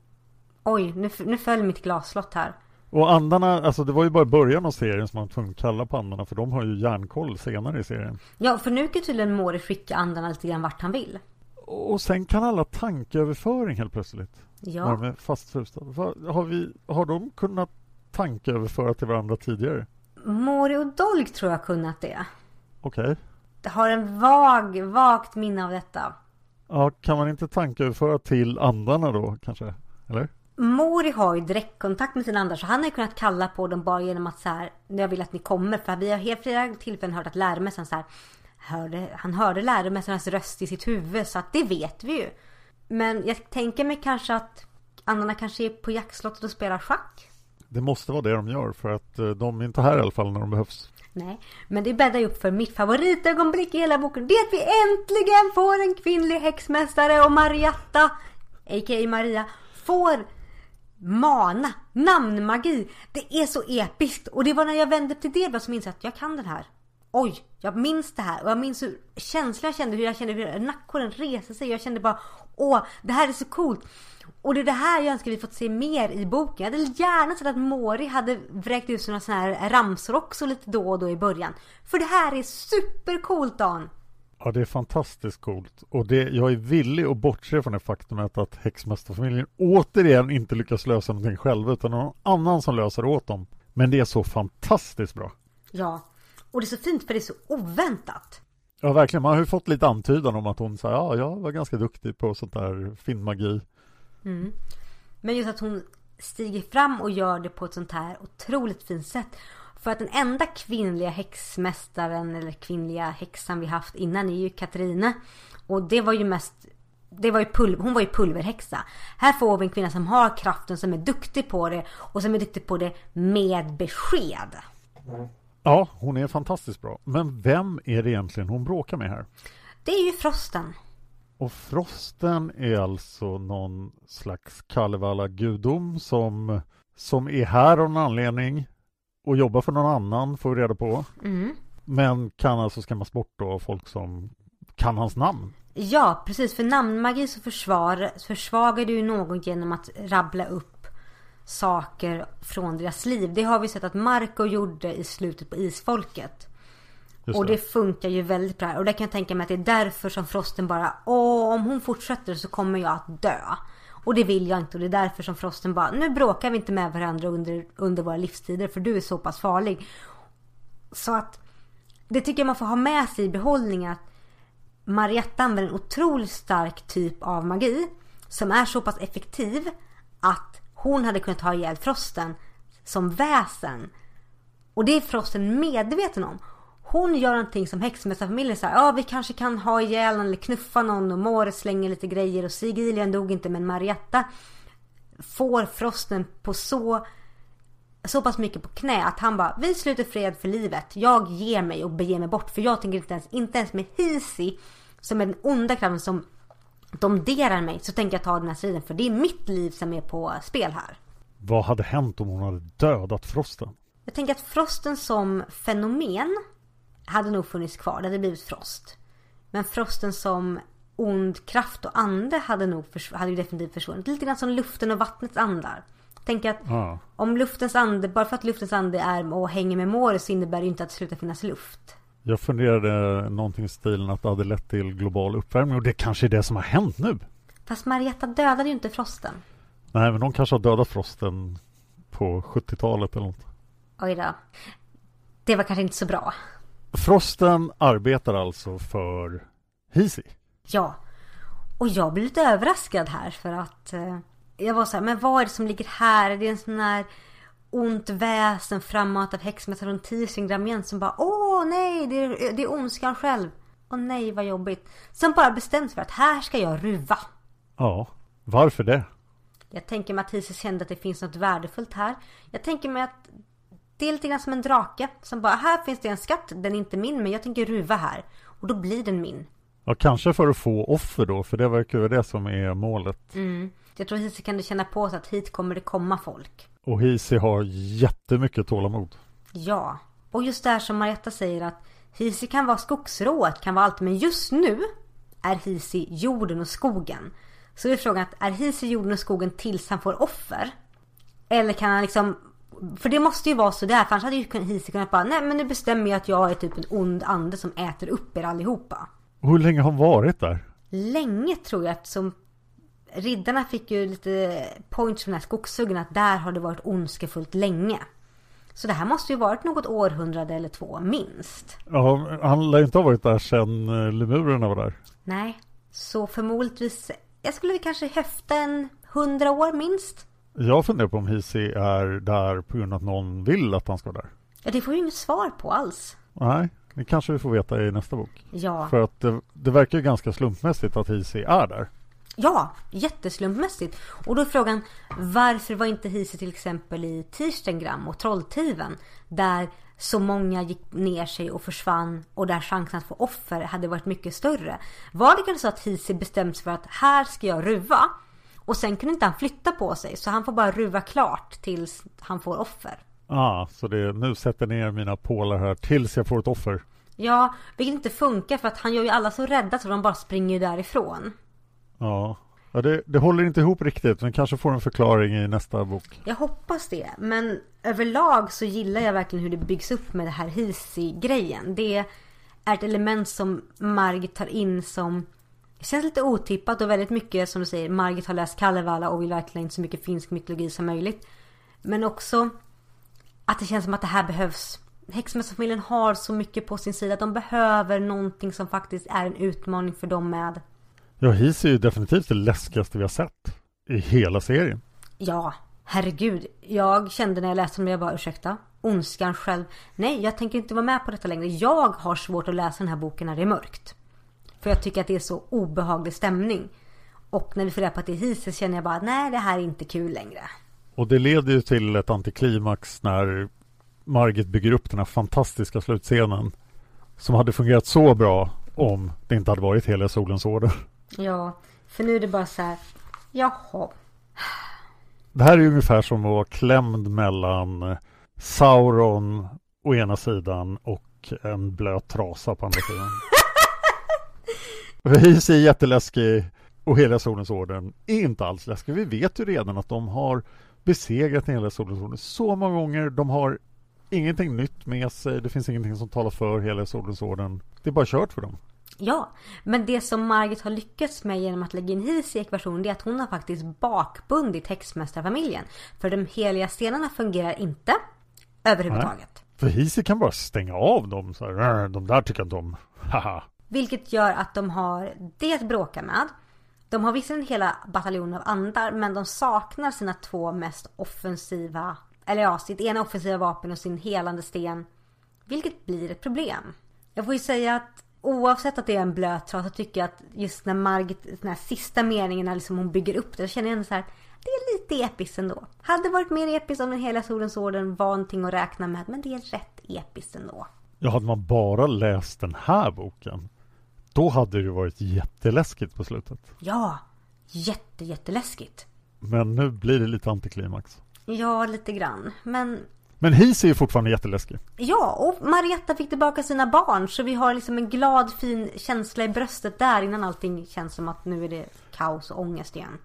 Oj, nu, nu föll mitt glasslott här. Och andarna, alltså det var ju bara början av serien som man var tvungen att kalla på andarna för de har ju järnkoll senare i serien. Ja, för nu kan tydligen Mori skicka andarna lite grann vart han vill. Och sen kan alla tankeöverföring helt plötsligt. Ja. De är fastfrusta. Har, vi, har de kunnat tankeöverföra till varandra tidigare? Mori och Dolg tror jag kunnat det. Okej. Okay. Det har en vag, vagt minne av detta. Ja, kan man inte tankeöverföra till andarna då kanske? Eller? Mori har ju direktkontakt med sina andar så han har ju kunnat kalla på dem bara genom att så här, jag vill att ni kommer. För vi har helt flera tillfällen hört att läromästaren så här, hörde, han hörde läromästarens röst i sitt huvud så att det vet vi ju. Men jag tänker mig kanske att andarna kanske är på jaktslottet och spelar schack. Det måste vara det de gör för att eh, de är inte här i alla fall när de behövs. Nej, men det bäddar ju upp för mitt favoritögonblick i hela boken. Det är att vi äntligen får en kvinnlig häxmästare och Marietta, a.k.a. Maria, får mana, namnmagi. Det är så episkt. Och det var när jag vände till det som insåg att jag kan den här. Oj, jag minns det här. Och jag minns hur känslan jag kände, hur jag kände hur nackhåren reste sig. Jag kände bara, åh, det här är så coolt. Och det är det här jag önskar vi fått se mer i boken. Jag hade gärna sett att Mori hade vräkt ut sådana här ramsor också lite då och då i början. För det här är supercoolt Dan! Ja, det är fantastiskt coolt. Och det, jag är villig att bortse från det faktumet att häxmästarfamiljen återigen inte lyckas lösa någonting själva utan någon annan som löser åt dem. Men det är så fantastiskt bra. Ja, och det är så fint för det är så oväntat. Ja, verkligen. Man har ju fått lite antydan om att hon säger ja, jag var ganska duktig på sånt där finnmagi. Mm. Men just att hon stiger fram och gör det på ett sånt här otroligt fint sätt. För att den enda kvinnliga häxmästaren eller kvinnliga häxan vi haft innan är ju Katrine. Och det var ju mest det var ju pulver, hon var ju pulverhäxa. Här får vi en kvinna som har kraften, som är duktig på det och som är duktig på det med besked. Ja, hon är fantastiskt bra. Men vem är det egentligen hon bråkar med här? Det är ju Frosten. Och Frosten är alltså någon slags Kalevala-gudom som, som är här av någon anledning och jobbar för någon annan, får vi reda på. Mm. Men kan alltså skrämmas bort då av folk som kan hans namn. Ja, precis. För namnmagi så försvar, försvagar du någon genom att rabbla upp saker från deras liv. Det har vi sett att Marco gjorde i slutet på Isfolket. Just och det. det funkar ju väldigt bra. Och det kan jag tänka mig att det är därför som Frosten bara Åh, om hon fortsätter så kommer jag att dö. Och det vill jag inte och det är därför som Frosten bara Nu bråkar vi inte med varandra under, under våra livstider för du är så pass farlig. Så att det tycker jag man får ha med sig i behållning att Marietta använder en otroligt stark typ av magi som är så pass effektiv att hon hade kunnat ha ihjäl Frosten som väsen. Och det är Frosten medveten om. Hon gör någonting som häxmästarfamiljen säger. Ja, vi kanske kan ha ihjäl någon eller knuffa någon och Måre slänger lite grejer och Sigilian dog inte men Marietta får Frosten på så så pass mycket på knä att han bara vi sluter fred för livet. Jag ger mig och beger mig bort för jag tänker inte ens, inte ens med Hisi som är den onda kraften som domderar mig så tänker jag ta den här striden för det är mitt liv som är på spel här. Vad hade hänt om hon hade dödat Frosten? Jag tänker att Frosten som fenomen hade nog funnits kvar. Det hade blivit Frost. Men Frosten som ond kraft och ande hade nog hade ju definitivt försvunnit. Lite grann som luften och vattnets andar. Tänk att Ja. om luftens ande, bara för att luftens ande är och hänger med Mori så innebär det inte att det slutar finnas luft. Jag funderade någonting i stilen att det hade lett till global uppvärmning och det kanske är det som har hänt nu. Fast Marietta dödade ju inte Frosten. Nej, men de kanske har dödat Frosten på 70-talet eller något. Oj då. Det var kanske inte så bra. Frosten arbetar alltså för Hisi. Ja. Och jag blev lite överraskad här för att eh, jag var så här, men vad är det som ligger här? Är det en sån här ont väsen framåt av häxmästaren Tisingram igen som bara åh nej, det är, det är ondskan själv. Åh nej, vad jobbigt. Som bara bestämt för att här ska jag ruva. Ja, varför det? Jag tänker mig att Isis kände att det finns något värdefullt här. Jag tänker mig att det är lite grann som en drake som bara, här finns det en skatt, den är inte min men jag tänker ruva här. Och då blir den min. Ja, kanske för att få offer då, för det verkar ju det som är målet. Mm. Jag tror Hisi kan känna på sig att hit kommer det komma folk. Och Hisi har jättemycket tålamod. Ja. Och just det här som Marietta säger att Hisi kan vara skogsrået, kan vara allt. Men just nu är Hisi jorden och skogen. Så är frågan att är Hisi jorden och skogen tills han får offer? Eller kan han liksom... För det måste ju vara så där. För annars hade ju Hisi kunnat bara, nej men nu bestämmer jag att jag är typ en ond ande som äter upp er allihopa. Och hur länge har han varit där? Länge tror jag eftersom Riddarna fick ju lite points från den här skogshuggen att där har det varit ondskefullt länge. Så det här måste ju varit något århundrade eller två minst. Ja, han lär inte ha varit där sedan eh, lemurerna var där. Nej, så förmodligtvis, jag skulle kanske höfta en hundra år minst. Jag funderar på om Hisi är där på grund av att någon vill att han ska vara där. Ja, det får vi inget svar på alls. Nej, det kanske vi får veta i nästa bok. Ja, För att det, det verkar ju ganska slumpmässigt att Hisi är där. Ja jätteslumpmässigt. Och då är frågan, varför var inte Hisi till exempel i Tirstengram och Trolltiven? Där så många gick ner sig och försvann och där chansen att få offer hade varit mycket större. Var det kanske så att Hisi bestämt sig för att här ska jag ruva? Och sen kunde inte han flytta på sig så han får bara ruva klart tills han får offer. Ah, så det nu sätter ner mina pålar här tills jag får ett offer. Ja, vilket inte funkar för att han gör ju alla så rädda så de bara springer därifrån. Ja, ja det, det håller inte ihop riktigt men kanske får en förklaring i nästa bok. Jag hoppas det. Men överlag så gillar jag verkligen hur det byggs upp med det här Hisi-grejen. Det är ett element som Margit tar in som känns lite otippat och väldigt mycket som du säger. Margit har läst Kalevala och vill verkligen inte så mycket finsk mytologi som möjligt. Men också att det känns som att det här behövs. Häxmästarfamiljen har så mycket på sin sida de behöver någonting som faktiskt är en utmaning för dem med. Ja, Hisi är ju definitivt det läskigaste vi har sett i hela serien. Ja, herregud. Jag kände när jag läste dem, jag bara ursäkta, ondskan själv. Nej, jag tänker inte vara med på detta längre. Jag har svårt att läsa den här boken när det är mörkt. För jag tycker att det är så obehaglig stämning. Och när vi får reda på att det är Hises känner jag bara, nej det här är inte kul längre. Och det leder ju till ett antiklimax när Margit bygger upp den här fantastiska slutscenen som hade fungerat så bra om det inte hade varit hela solens order. Ja, för nu är det bara så här. Jaha. Det här är ungefär som att vara klämd mellan Sauron å ena sidan och en blöt trasa på andra sidan. Vis är jätteläskig och hela solens orden är inte alls läskig. Vi vet ju redan att de har besegrat hela solens orden så många gånger. De har ingenting nytt med sig. Det finns ingenting som talar för hela solens orden. Det är bara kört för dem. Ja, men det som Margit har lyckats med genom att lägga in his i ekvationen det är att hon har faktiskt bakbundit häxmästarfamiljen. För de heliga stenarna fungerar inte överhuvudtaget. Nej, för Hisi kan bara stänga av dem. Så här, de där tycker inte om. Haha. Vilket gör att de har det att bråka med. De har visserligen hela bataljonen av andar men de saknar sina två mest offensiva, eller ja, sitt ena offensiva vapen och sin helande sten. Vilket blir ett problem. Jag får ju säga att oavsett att det är en blöt trasa så tycker jag att just när Margit, den här sista meningen när liksom hon bygger upp det, så känner jag ändå så här, det är lite episkt ändå. Hade varit mer episkt om den hela solens orden var någonting att räkna med, men det är rätt episkt ändå. Ja, hade man bara läst den här boken då hade det varit jätteläskigt på slutet. Ja, jätte, jätteläskigt. Men nu blir det lite antiklimax. Ja, lite grann. Men... Men His är ju fortfarande jätteläskig. Ja, och Marietta fick tillbaka sina barn. Så vi har liksom en glad, fin känsla i bröstet där innan allting känns som att nu är det kaos och ångest igen.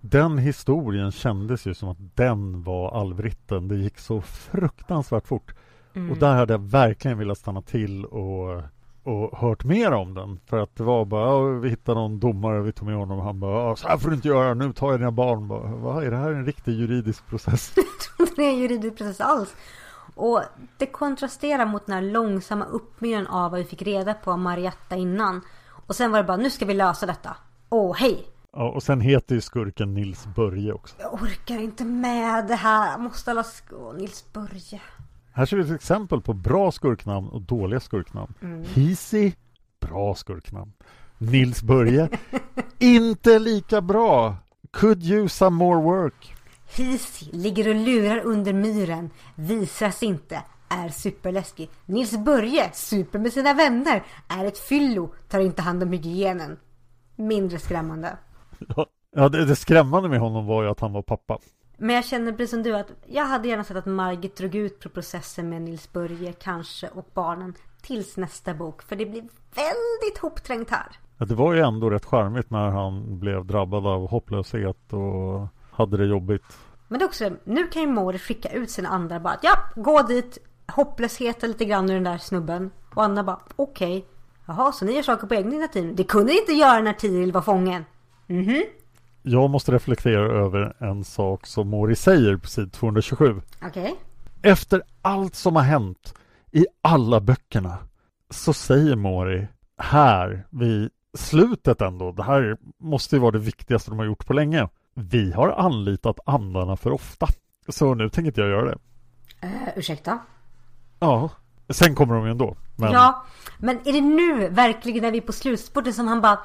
Den historien kändes ju som att den var allvritten. Det gick så fruktansvärt fort. Mm. Och där hade jag verkligen velat stanna till och och hört mer om den. För att det var bara, vi hittade någon domare, vi tog med honom och han bara, så här får du inte göra, nu tar jag dina barn. Bara, Vad är det här en riktig juridisk process? Det är juridisk process alls. Och det kontrasterar mot den här långsamma uppbyggnaden av vad vi fick reda på av Marietta innan. Och sen var det bara, nu ska vi lösa detta. Åh, hej! Ja, och sen heter ju skurken Nils Börje också. Jag orkar inte med det här. Måste alla sk- Nils Börje. Här ser vi ett exempel på bra skurknamn och dåliga skurknamn. Mm. Hisi, bra skurknamn. Nils Börje, inte lika bra. Could use some more work. Hisi ligger och lurar under myren, visas inte, är superläskig. Nils Börje, super med sina vänner, är ett fyllo, tar inte hand om hygienen. Mindre skrämmande. Ja, det, det skrämmande med honom var ju att han var pappa. Men jag känner precis som du att jag hade gärna sett att Margit drog ut på processen med Nils Börje kanske och barnen tills nästa bok. För det blir väldigt hopträngt här. Ja, det var ju ändå rätt charmigt när han blev drabbad av hopplöshet och hade det jobbigt. Men det är också, nu kan ju Mori skicka ut sina andra bara ja, gå dit, hopplösheten lite grann ur den där snubben. Och andra bara okej. Okay. Jaha, så ni gör saker på egen initiativ? Det kunde ni inte göra när Tiril var fången. Mhm. Mm jag måste reflektera över en sak som Mori säger på sid 227. Okej. Okay. Efter allt som har hänt i alla böckerna så säger Mori här vid slutet ändå, det här måste ju vara det viktigaste de har gjort på länge. Vi har anlitat andarna för ofta. Så nu tänker inte jag göra det. Uh, ursäkta? Ja, sen kommer de ju ändå. Men... Ja, men är det nu verkligen när vi är på slutspurten som han bara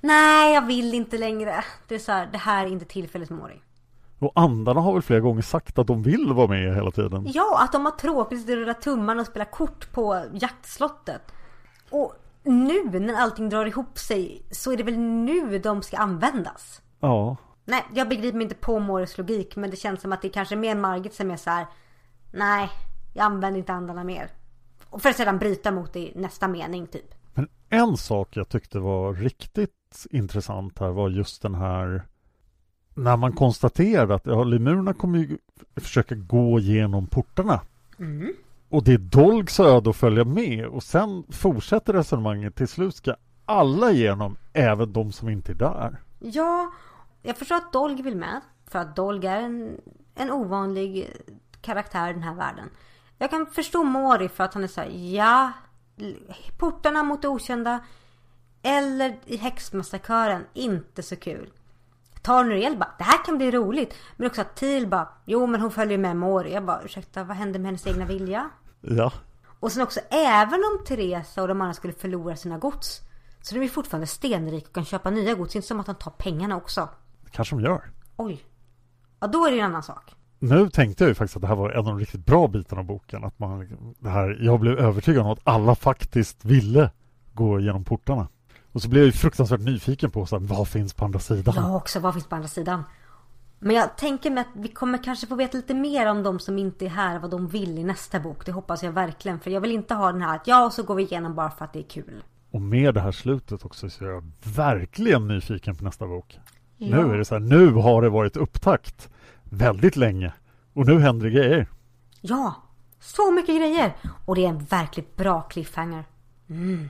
Nej, jag vill inte längre. Det är så här, det här är inte tillfället med Mori. Och andarna har väl flera gånger sagt att de vill vara med hela tiden? Ja, att de har tråkigt, rullar tummarna och spelar kort på jaktslottet. Och nu när allting drar ihop sig så är det väl nu de ska användas? Ja. Nej, jag begriper inte på Moris logik men det känns som att det är kanske mer Margit som är så här. Nej, jag använder inte andarna mer. Och för att sedan bryta mot det i nästa mening typ. Men en sak jag tyckte var riktigt intressant här var just den här när man konstaterade att ja, lemurerna kommer ju försöka gå genom portarna. Mm. Och det är Dolgs öde att följa med och sen fortsätter resonemanget. Till slut ska alla igenom, även de som inte är där. Ja, jag förstår att Dolg vill med. För att Dolg är en, en ovanlig karaktär i den här världen. Jag kan förstå Mori för att han är så här, ja, portarna mot det okända eller i häxmassakören, inte så kul. Tarnuriel bara, det här kan bli roligt. Men också att Til bara, jo men hon följer med Mori. Jag bara, ursäkta, vad hände med hennes egna vilja? Ja. Och sen också, även om Teresa och de andra skulle förlora sina gods. Så de är fortfarande stenrika och kan köpa nya gods. Inte som att de tar pengarna också. Det kanske de gör. Oj. Ja, då är det ju en annan sak. nu tänkte jag ju faktiskt att det här var en av de riktigt bra bitarna av boken. Att man, det här, jag blev övertygad om att alla faktiskt ville gå genom portarna. Och så blev jag ju fruktansvärt nyfiken på så här, vad finns på andra sidan? Jag också, vad finns på andra sidan? Men jag tänker mig att vi kommer kanske få veta lite mer om de som inte är här, vad de vill i nästa bok. Det hoppas jag verkligen. För jag vill inte ha den här att ja, så går vi igenom bara för att det är kul. Och med det här slutet också så är jag verkligen nyfiken på nästa bok. Ja. Nu är det så här, nu har det varit upptakt väldigt länge. Och nu händer det grejer. Ja, så mycket grejer! Och det är en verkligt bra cliffhanger. Mm.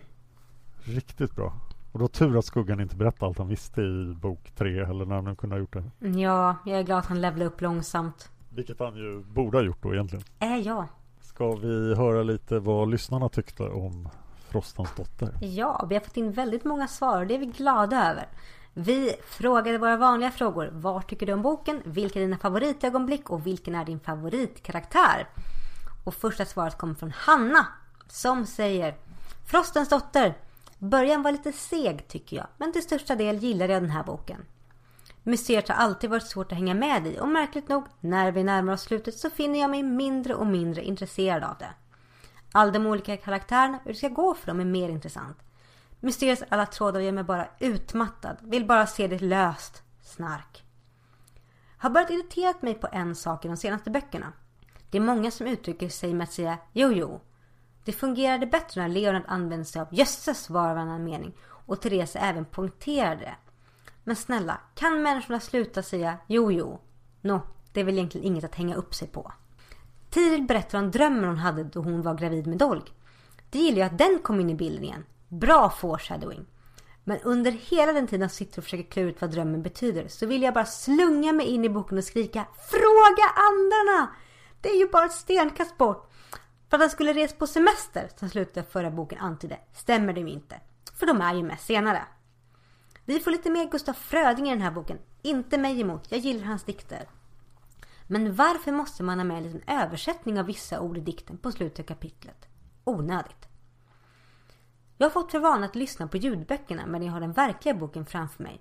Riktigt bra. Och då tur att Skuggan inte berättade allt han visste i bok tre eller när han nu kunde ha gjort det. Ja, jag är glad att han levlar upp långsamt. Vilket han ju borde ha gjort då egentligen. Äh, ja. Ska vi höra lite vad lyssnarna tyckte om Frostans dotter? Ja, vi har fått in väldigt många svar och det är vi glada över. Vi frågade våra vanliga frågor. Vad tycker du om boken? Vilka är dina favoritögonblick? Och vilken är din favoritkaraktär? Och första svaret kommer från Hanna. Som säger Frostens dotter. Början var lite seg tycker jag. Men till största del gillade jag den här boken. Museet har alltid varit svårt att hänga med i och märkligt nog, när vi närmar oss slutet så finner jag mig mindre och mindre intresserad av det. All de olika karaktärerna, hur det ska gå för dem är mer intressant. Mysteriets alla trådar gör mig bara utmattad, vill bara se det löst. Snark. Har börjat irriterat mig på en sak i de senaste böckerna. Det är många som uttrycker sig med att säga jo jo. Det fungerade bättre när Leonard använde sig av jösses var och varannan mening och Therese även poängterade det. Men snälla, kan människorna sluta säga jo jo? Nå, det är väl egentligen inget att hänga upp sig på. Tiril berättar om drömmen hon hade då hon var gravid med Dolg. Det gillar jag att den kom in i bilden igen. Bra foreshadowing. Men under hela den tiden jag sitter och försöker klura ut vad drömmen betyder så vill jag bara slunga mig in i boken och skrika Fråga andarna! Det är ju bara ett stenkast bort. För att han skulle resa på semester, som slutet av förra boken antydde, stämmer det ju inte. För de är ju med senare. Vi får lite mer Gustaf Fröding i den här boken. Inte mig emot, jag gillar hans dikter. Men varför måste man ha med en liten översättning av vissa ord i dikten på slutet av kapitlet? Onödigt. Jag har fått för vana att lyssna på ljudböckerna men jag har den verkliga boken framför mig.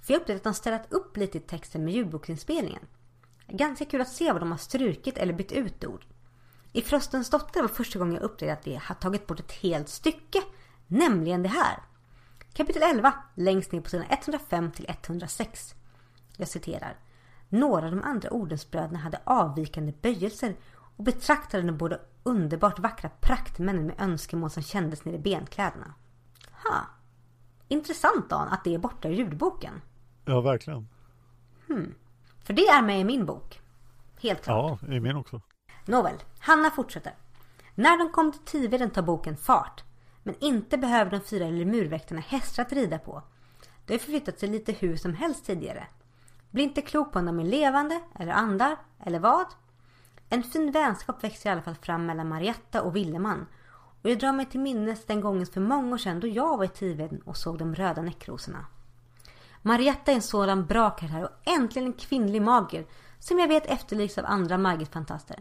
För jag upptäckte att de ställt upp lite i texten med ljudboksinspelningen. Ganska kul att se vad de har strukit eller bytt ut ord. I Frostens dotter var första gången jag upptäckte att de har tagit bort ett helt stycke. Nämligen det här. Kapitel 11, längst ner på sidan 105 till 106. Jag citerar. Några av de andra ordensbröderna hade avvikande böjelser och betraktade de båda underbart vackra praktmännen med önskemål som kändes nere i benkläderna. Ha. Intressant Dan att det är borta ur ljudboken. Ja, verkligen. Hmm. För det är med i min bok. Helt klart. Ja, i min också. Nåväl, Hanna fortsätter. När de kom till Tiveden tar boken fart. Men inte behöver de fyra lemurväktarna hästar att rida på. De har förflyttat sig lite hur som helst tidigare. Blir inte klok på om de är levande, eller andar, eller vad. En fin vänskap växer i alla fall fram mellan Marietta och Willeman. Och jag drar mig till minnes den gången för många år sedan då jag var i Tiveden och såg de röda näckrosorna. Marietta är en sådan bra karaktär och äntligen en kvinnlig mager som jag vet efterlyses av andra Margit-fantaster.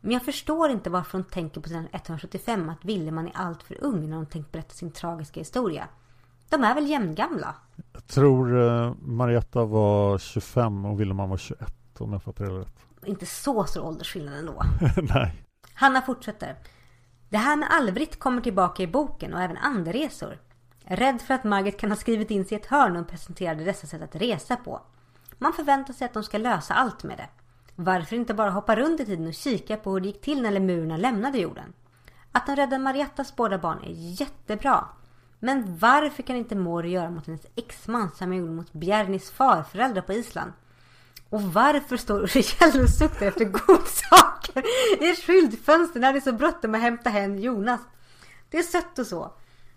Men jag förstår inte varför hon tänker på sidan 175 att Willeman är allt för ung när hon tänkt berätta sin tragiska historia. De är väl jämngamla? Jag tror eh, Marietta var 25 och Willeman var 21 om jag fattar det rätt. Inte så stor åldersskillnad ändå. Nej. Hanna fortsätter. Det här med Alvrit kommer tillbaka i boken och även anderesor. Rädd för att Margit kan ha skrivit in sig i ett hörn och presenterade dessa sätt att resa på. Man förväntar sig att de ska lösa allt med det. Varför inte bara hoppa runt i tiden och kika på hur det gick till när lemurerna lämnade jorden? Att de räddar Mariettas båda barn är jättebra. Men varför kan inte Mori göra mot hennes exman som gjorde mot Bjernis farföräldrar på Island? Och varför står Uriel och suktar efter godsaker i ett skyltfönster när det är så bråttom att hämta hem Jonas? Det är sött och så.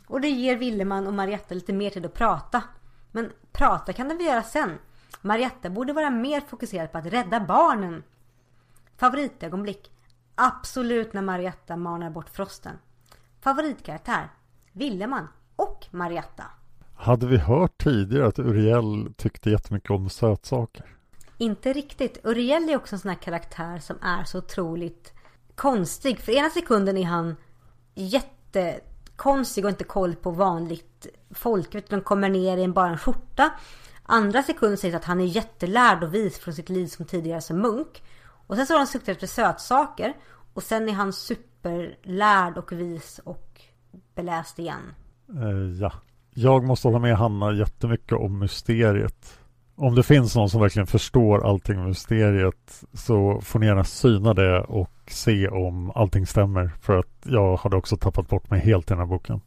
Och det ger Villeman och Marietta lite mer tid att prata. Men prata kan de väl göra sen. Marietta borde vara mer fokuserad på att rädda barnen. Favoritögonblick? Absolut när Marietta manar bort frosten. Favoritkaraktär? Villeman och Marietta. Hade vi hört tidigare att Uriel tyckte jättemycket om sötsaker? Inte riktigt. Uriel är också en sån här karaktär som är så otroligt konstig. För ena sekunden är han jättekonstig och inte koll på vanligt folk. Utan de kommer ner i en bara en skjorta. Andra sekunden sägs att han är jättelärd och vis från sitt liv som tidigare som munk. Och sen så har han suktat efter sötsaker. Och sen är han superlärd och vis och beläst igen. Eh, ja. Jag måste hålla med Hanna jättemycket om mysteriet. Om det finns någon som verkligen förstår allting med mysteriet så får ni gärna syna det och se om allting stämmer. För att jag hade också tappat bort mig helt i den här boken.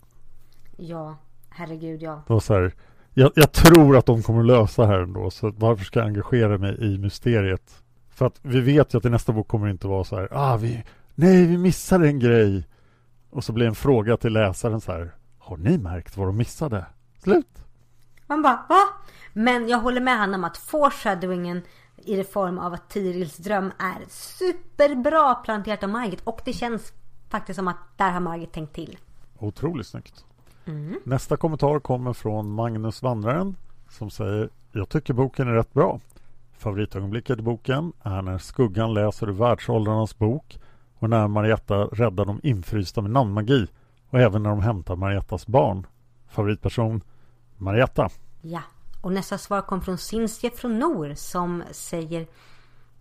Ja, herregud ja. Det var så här, jag, jag tror att de kommer lösa här ändå, så varför ska jag engagera mig i mysteriet? För att vi vet ju att i nästa bok kommer det inte vara så här, ah, vi, nej, vi missade en grej. Och så blir en fråga till läsaren så här, har ni märkt vad de missade? Slut. Man bara, va? Men jag håller med Hanna om att foreshadowingen i det form av att Tirils dröm är superbra planterat av Margit. Och det känns faktiskt som att där har Margit tänkt till. Otroligt snyggt. Mm. Nästa kommentar kommer från Magnus Vandraren som säger Jag tycker boken är rätt bra. Favoritögonblicket i boken är när Skuggan läser ur Världsåldrarnas bok och när Marietta räddar de infrysta med namnmagi och även när de hämtar Mariettas barn. Favoritperson Marietta. Ja, och nästa svar kom från Cinsje från Nor som säger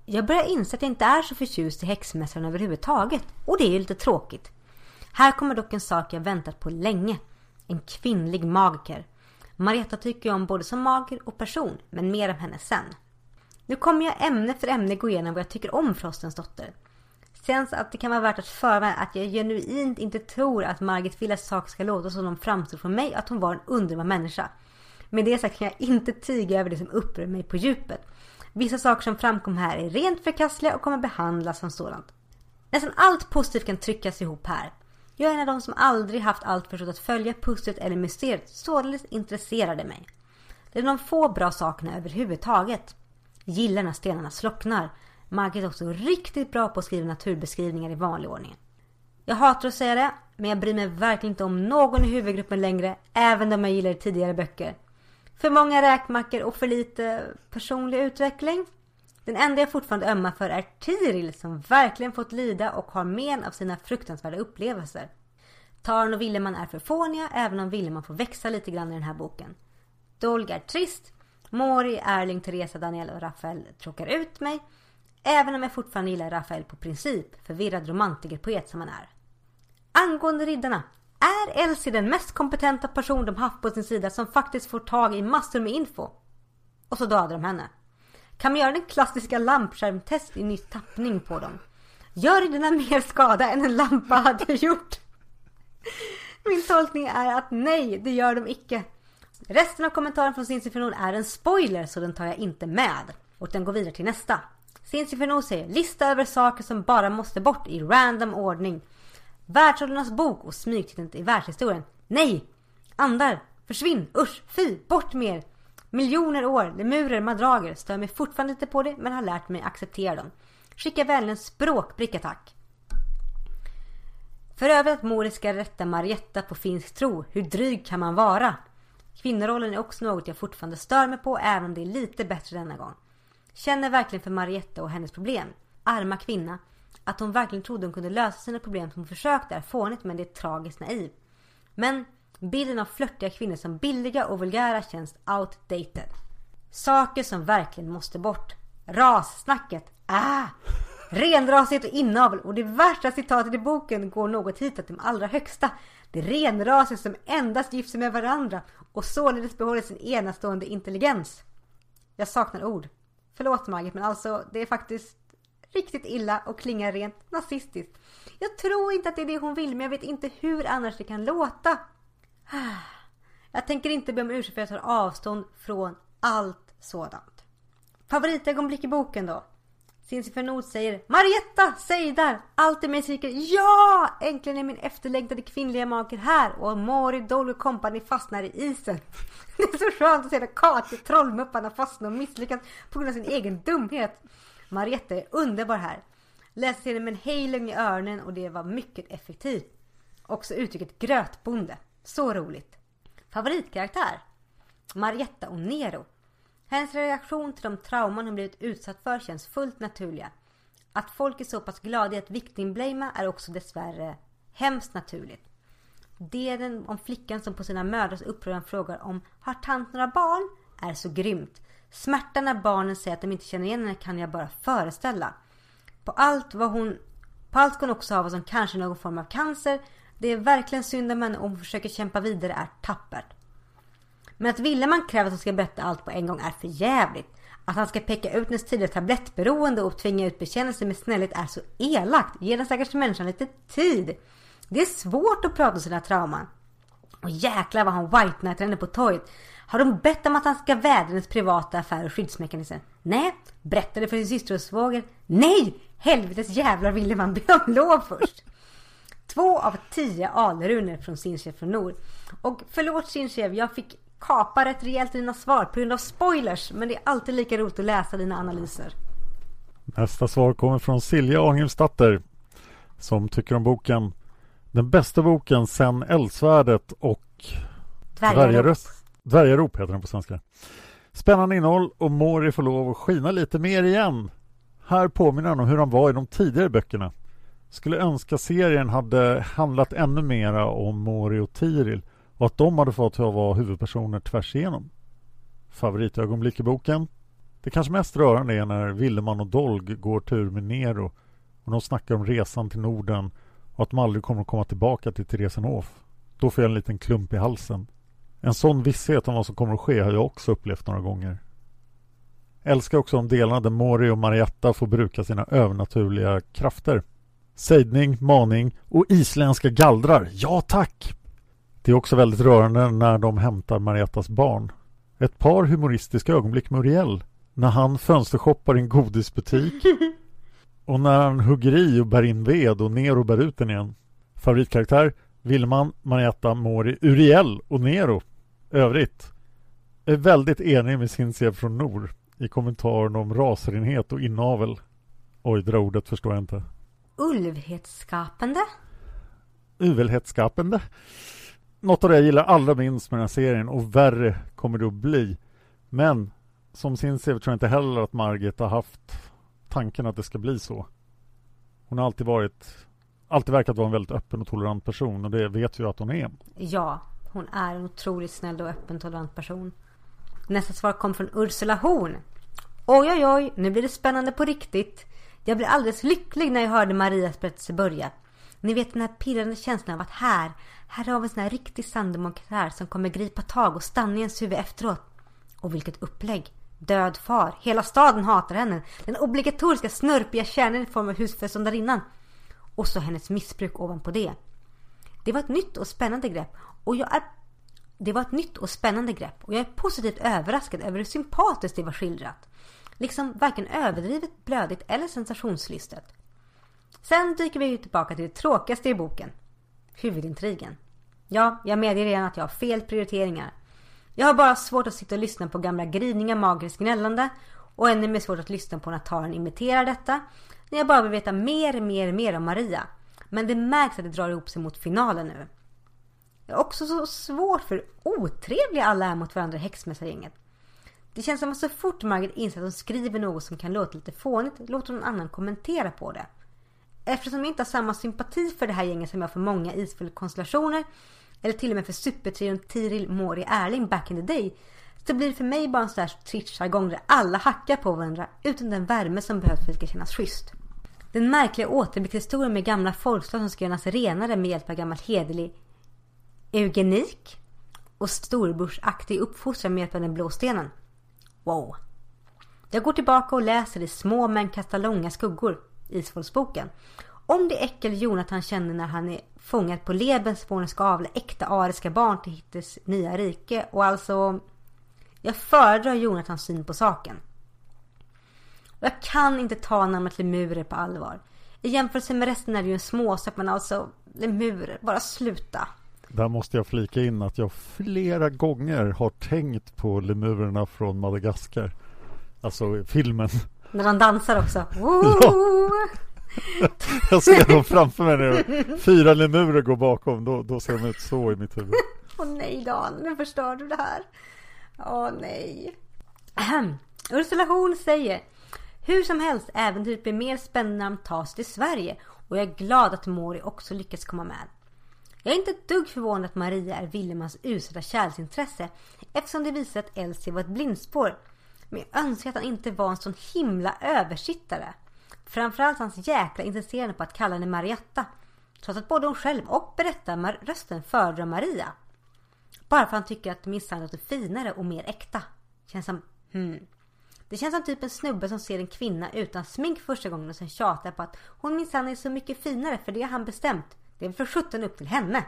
Jag börjar inse att jag inte är så förtjust i häxmästaren överhuvudtaget och det är ju lite tråkigt. Här kommer dock en sak jag väntat på länge. En kvinnlig magiker. Marietta tycker jag om både som mager och person, men mer om henne sen. Nu kommer jag ämne för ämne gå igenom vad jag tycker om Frostens dotter. Känns att det kan vara värt att förvärva att jag genuint inte tror att Margit Villas sak ska låta som de framstår för mig att hon var en underbar människa. Med det sagt kan jag inte tiga över det som upprör mig på djupet. Vissa saker som framkom här är rent förkastliga och kommer behandlas som sådant. Nästan allt positivt kan tryckas ihop här. Jag är en av de som aldrig haft allt förstått att följa pusslet eller mysteriet, således intresserade mig. Det är de få bra sakerna överhuvudtaget. Gillar när stenarna slocknar. Margit är också riktigt bra på att skriva naturbeskrivningar i vanlig ordning. Jag hatar att säga det, men jag bryr mig verkligen inte om någon i huvudgruppen längre, även om jag gillade tidigare böcker. För många räkmackor och för lite personlig utveckling. Den enda jag fortfarande ömmar för är Tiril som verkligen fått lida och har men av sina fruktansvärda upplevelser. Tarn och Villeman är för fåniga även om Villeman får växa lite grann i den här boken. Dolg är trist. Mori, Erling, Teresa, Daniel och Rafael tråkar ut mig. Även om jag fortfarande gillar Rafael på princip, förvirrad romantikerpoet som han är. Angående riddarna. Är Elsie den mest kompetenta person de haft på sin sida som faktiskt får tag i massor med info? Och så dödar de henne. Kan man göra den klassiska lampskärmtest i ny tappning på dem? Gör dina mer skada än en lampa hade gjort? Min tolkning är att nej, det gör de icke. Resten av kommentaren från Sinsifernon är en spoiler så den tar jag inte med. Och den går vidare till nästa. Sinsifernon säger lista över saker som bara måste bort i random ordning. Världsåldrarnas bok och smygtiteln i världshistorien. Nej! Andar! Försvinn! Usch! Fy! Bort med er! Miljoner år, lemurer, madrager. Stör mig fortfarande inte på det men har lärt mig acceptera dem. Skicka väl en språkbricka tack. För övrigt att Mori ska rätta Marietta på finsk tro. Hur dryg kan man vara? Kvinnorollen är också något jag fortfarande stör mig på även om det är lite bättre denna gång. Känner verkligen för Marietta och hennes problem. Arma kvinna. Att hon verkligen trodde hon kunde lösa sina problem som hon försökte är fånigt men det är tragiskt naiv. Men bilden av flörtiga kvinnor som billiga och vulgära känns outdated. Saker som verkligen måste bort. Rassnacket. Ah! Renrasigt och inavel och det värsta citatet i boken går något hitåt de allra högsta. Det renrasiga som endast gifter sig med varandra och således behåller sin enastående intelligens. Jag saknar ord. Förlåt Margit men alltså det är faktiskt riktigt illa och klingar rent nazistiskt. Jag tror inte att det är det hon vill men jag vet inte hur annars det kan låta. Jag tänker inte be om ursäkt för att jag tar avstånd från allt sådant. Favoritögonblick i boken då? Sinsifer säger Marietta, säg där! Allt i mig skriker ja! Äntligen är min efterlängtade kvinnliga maker här och Mori, Dolly och kompani fastnar i isen. Det är så skönt att se när Kati, trollmupparna fastnar och misslyckas på grund av sin egen dumhet. Marietta är underbar här. Läste till med en hejlung i öronen och det var mycket effektivt. Också uttrycket grötbonde. Så roligt. Favoritkaraktär? Marietta och Nero. Hennes reaktion till de trauman hon blivit utsatt för känns fullt naturliga. Att folk är så pass glada i att victimblama är också dessvärre hemskt naturligt. Delen om flickan som på sina mödrars upprörande frågar om har tant några barn är så grymt. Smärtan när barnen säger att de inte känner igen henne kan jag bara föreställa. På allt vad hon på allt hon också ha vad som kanske är någon form av cancer. Det är verkligen synd om henne och hon försöker kämpa vidare är tappert. Men att Willeman kräver att hon ska berätta allt på en gång är för jävligt. Att han ska peka ut hennes tidigare tablettberoende och tvinga ut bekännelse med snällhet är så elakt. Ge den stackars människan lite tid. Det är svårt att prata om sina trauman. Och jäklar vad han white knightar henne på torget. Har de bett om att han ska vädra hennes privata affär och skyddsmekanism? Nej. Berättade för sin syster och svåger? Nej! Helvetes jävlar ville man be om lov först. Två av tio alrunor från Sinchev från Nord. Och förlåt Sinchev, jag fick kapa rätt rejält dina svar på grund av spoilers. Men det är alltid lika roligt att läsa dina analyser. Nästa svar kommer från Silja Arnhemsdatter som tycker om boken den bästa boken sen Eldsvärdet och Dvärgarop. Dvärgarop heter den på svenska. Spännande innehåll och Mori får lov att skina lite mer igen. Här påminner han om hur han var i de tidigare böckerna. Skulle önska serien hade handlat ännu mera om Mori och Tiril och att de hade fått vara huvudpersoner tvärs igenom. Favoritögonblick i boken? Det kanske mest rörande är när Villeman och Dolg går tur med Nero och de snackar om resan till Norden och att de aldrig kommer att komma tillbaka till Theresienhof. Då får jag en liten klump i halsen. En sån visshet om vad som kommer att ske har jag också upplevt några gånger. Älskar också de delarna där Mori och Marietta får bruka sina övernaturliga krafter. Sejdning, maning och isländska gallrar. Ja tack! Det är också väldigt rörande när de hämtar Mariettas barn. Ett par humoristiska ögonblick med Uriel. När han fönstershoppar i en godisbutik och när han hugger i och bär in ved och Nero bär ut den igen. Favoritkaraktär? Vilman, Marietta, Mori, Uriel och Nero. Övrigt är väldigt enig med Cynthia från Nor i kommentaren om rasrenhet och inavel. Oj, det där ordet förstår jag inte. Ulvhetsskapande? Uvelhetsskapande. Något av det jag gillar allra minst med den här serien och värre kommer det att bli. Men som Cynthia tror jag inte heller att Margit har haft tanken att det ska bli så. Hon har alltid varit alltid verkat vara en väldigt öppen och tolerant person och det vet vi ju att hon är. Ja, hon är en otroligt snäll och öppen tolerant person. Nästa svar kom från Ursula Horn. Oj, oj, oj, nu blir det spännande på riktigt. Jag blev alldeles lycklig när jag hörde Marias berättelse börja. Ni vet den här pirrande känslan av att här, här har vi en sån här riktig sanddemokrat som kommer gripa tag och stanna i ens huvud efteråt. Och vilket upplägg! Död far. Hela staden hatar henne. Den obligatoriska snörpiga kärnan i form av husföreståndarinnan. Och så hennes missbruk ovanpå det. Det var ett nytt och spännande grepp. Och jag är... Det var ett nytt och spännande grepp. Och jag är positivt överraskad över hur sympatiskt det var skildrat. Liksom varken överdrivet blödigt eller sensationslystet. Sen dyker vi tillbaka till det tråkigaste i boken. Huvudintrigen. Ja, jag medger redan att jag har fel prioriteringar. Jag har bara svårt att sitta och lyssna på gamla gryningar, magiskt gnällande och ännu mer svårt att lyssna på när Taran imiterar detta när jag bara vill veta mer, mer, mer om Maria. Men det märks att det drar ihop sig mot finalen nu. Det är också så svårt för hur otrevliga alla är mot varandra i häxmästargänget. Det känns som att så fort Margit inser att hon skriver något som kan låta lite fånigt låter någon annan kommentera på det. Eftersom jag inte har samma sympati för det här gänget som jag har för många isfulla konstellationer eller till och med för supertrion Tiril, Mori, Erling back in the day så blir det för mig bara en sån där Twitch-jargong där alla hackar på varandra utan den värme som behövs för att det ska kännas schysst. Den märkliga återblickshistorien med gamla folkslag som ska göras renare med hjälp av gammal hederlig eugenik och storbursaktig uppfostran med hjälp av den blå stenen. Wow. Jag går tillbaka och läser i Små men kastar långa skuggor, Isfolksboken. Om det äckel Jonathan känner när han är fångad på Lebensborn ska avla äkta ariska barn till Hittes nya rike och alltså jag föredrar Jonathans syn på saken. Och jag kan inte ta namnet lemurer på allvar. I jämförelse med resten är det ju en småsak men alltså lemurer, bara sluta. Där måste jag flika in att jag flera gånger har tänkt på lemurerna från Madagaskar. Alltså filmen. När de dansar också. Ja. Jag ser dem framför mig nu. Fyra lemurer går bakom. Då, då ser de ut så i mitt huvud. Åh oh, nej Dan, nu förstör du det här. Åh nej. Ahem. Ursula Horn säger Hur som helst, äventyret blir mer spännande när de tas till Sverige och jag är glad att Mori också lyckas komma med. Jag är inte ett dugg förvånad att Maria är Willemans usla kärleksintresse. eftersom det visar att Elsie var ett blindspår. Men jag önskar att han inte var en sån himla översittare. Framförallt hans jäkla insisterande på att kalla henne Marietta. Trots att både hon själv och berättarrösten föredrar Maria. Bara för att han tycker att misshandlet låter finare och mer äkta. Känns som, hmm. Det känns som typ en snubbe som ser en kvinna utan smink första gången och sen tjatar på att hon minsann är så mycket finare för det har han bestämt. Det är väl för sjutton upp till henne.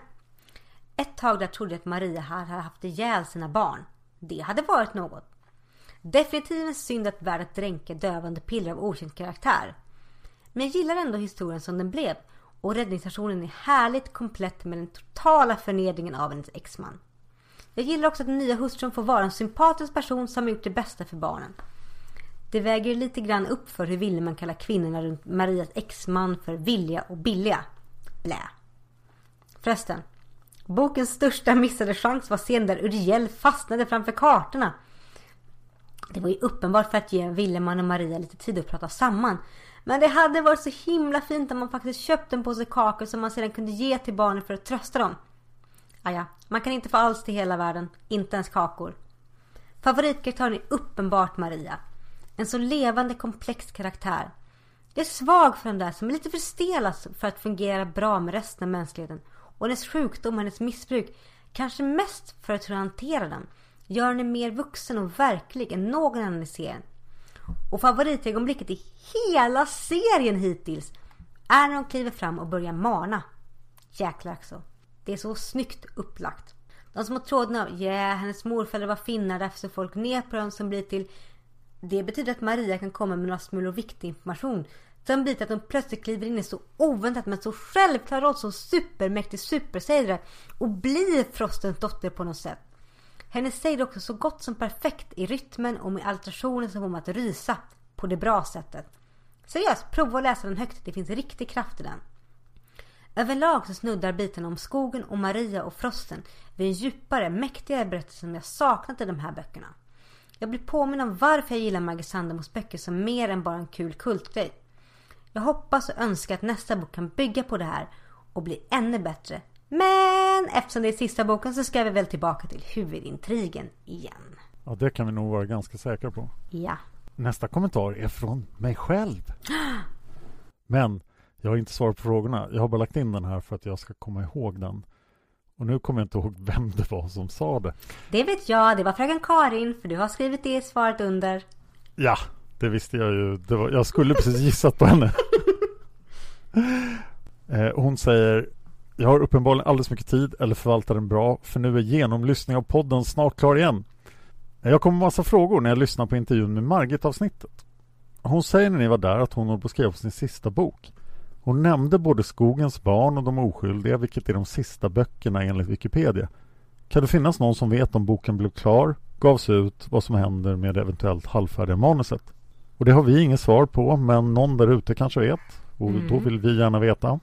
Ett tag där trodde jag att Maria hade haft ihjäl sina barn. Det hade varit något. Definitivt en synd att världen dränker dövande piller av okänd karaktär. Men jag gillar ändå historien som den blev och räddningsstationen är härligt komplett med den totala förnedringen av hennes exman. Jag gillar också att den nya hustrun får vara en sympatisk person som har gjort det bästa för barnen. Det väger lite grann upp för hur Willeman man kalla kvinnorna runt Marias exman för villiga och billiga. Blä. Förresten. Bokens största missade chans var scenen där Uriel fastnade framför kartorna. Det var ju uppenbart för att ge Willeman och Maria lite tid att prata samman. Men det hade varit så himla fint om man faktiskt köpt en påse kakor som man sedan kunde ge till barnen för att trösta dem. Ah, Aja, man kan inte få alls till hela världen. Inte ens kakor. Favoritkaraktären är uppenbart Maria. En så levande komplex karaktär. Jag är svag för den där som är lite för stel alltså för att fungera bra med resten av mänskligheten. Och hennes sjukdom och hennes missbruk, kanske mest för att hur hantera den, gör henne mer vuxen och verklig än någon annan i serien. Och favoritögonblicket i hela serien hittills är när de kliver fram och börjar mana. Jäklar alltså. Det är så snyggt upplagt. De små trådarna av yeah, hennes morföräldrar var finnar därför så folk ner på dem som blir till det betyder att Maria kan komma med några smulor viktig information. Sen blir det att hon plötsligt kliver in i så oväntat men så självklar roll som supermäktig supersägare och blir Frostens dotter på något sätt. Hennes säger är också så gott som perfekt i rytmen och med alterationer som får mig att rysa på det bra sättet. Seriöst, prova att läsa den högt. Det finns riktig kraft i den. Överlag så snuddar bitarna om skogen och Maria och frosten vid en djupare, mäktigare berättelse som jag saknat i de här böckerna. Jag blir påminn om varför jag gillar Maggie Sandemos böcker som mer än bara en kul kultgrej. Jag hoppas och önskar att nästa bok kan bygga på det här och bli ännu bättre. Men eftersom det är sista boken så ska vi väl tillbaka till huvudintrigen igen. Ja, det kan vi nog vara ganska säkra på. Ja. Nästa kommentar är från mig själv. Men jag har inte svarat på frågorna. Jag har bara lagt in den här för att jag ska komma ihåg den. Och nu kommer jag inte ihåg vem det var som sa det. Det vet jag. Det var fröken Karin. För du har skrivit det svaret under. Ja, det visste jag ju. Var, jag skulle precis gissat på henne. Eh, hon säger Jag har uppenbarligen alldeles mycket tid eller förvaltar den bra för nu är genomlyssning av podden snart klar igen. Jag kommer massa frågor när jag lyssnar på intervjun med Margit avsnittet. Hon säger när ni var där att hon håller på att skriva på sin sista bok. Hon nämnde både Skogens barn och De oskyldiga, vilket är de sista böckerna enligt Wikipedia. Kan det finnas någon som vet om boken blev klar, gavs ut, vad som händer med det eventuellt halvfärdiga manuset? Och det har vi inget svar på, men någon där ute kanske vet. Och mm. då vill vi gärna veta.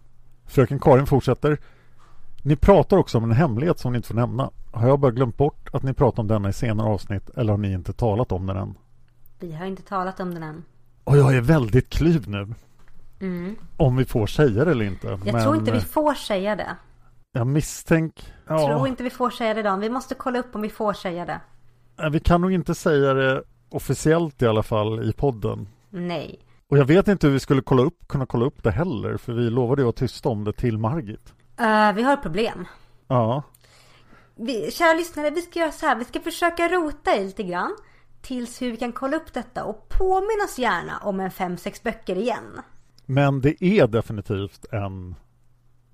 Fröken Karin fortsätter. Ni pratar också om en hemlighet som ni inte får nämna. Har jag bara glömt bort att ni pratar om denna i senare avsnitt eller har ni inte talat om den än? Vi har inte talat om den än. Och jag är väldigt klyv nu. Mm. Om vi får säga det eller inte. Jag Men, tror inte vi får säga det. Jag misstänker... Jag ja. tror inte vi får säga det idag. Vi måste kolla upp om vi får säga det. Vi kan nog inte säga det officiellt i alla fall i podden. Nej. Och jag vet inte hur vi skulle kolla upp, kunna kolla upp det heller. För vi lovade ju att tysta om det till Margit. Uh, vi har problem. Ja. Vi, kära lyssnare, vi ska göra så här. Vi ska försöka rota i lite grann. Tills hur vi kan kolla upp detta. Och påminna oss gärna om en fem, sex böcker igen. Men det är definitivt en,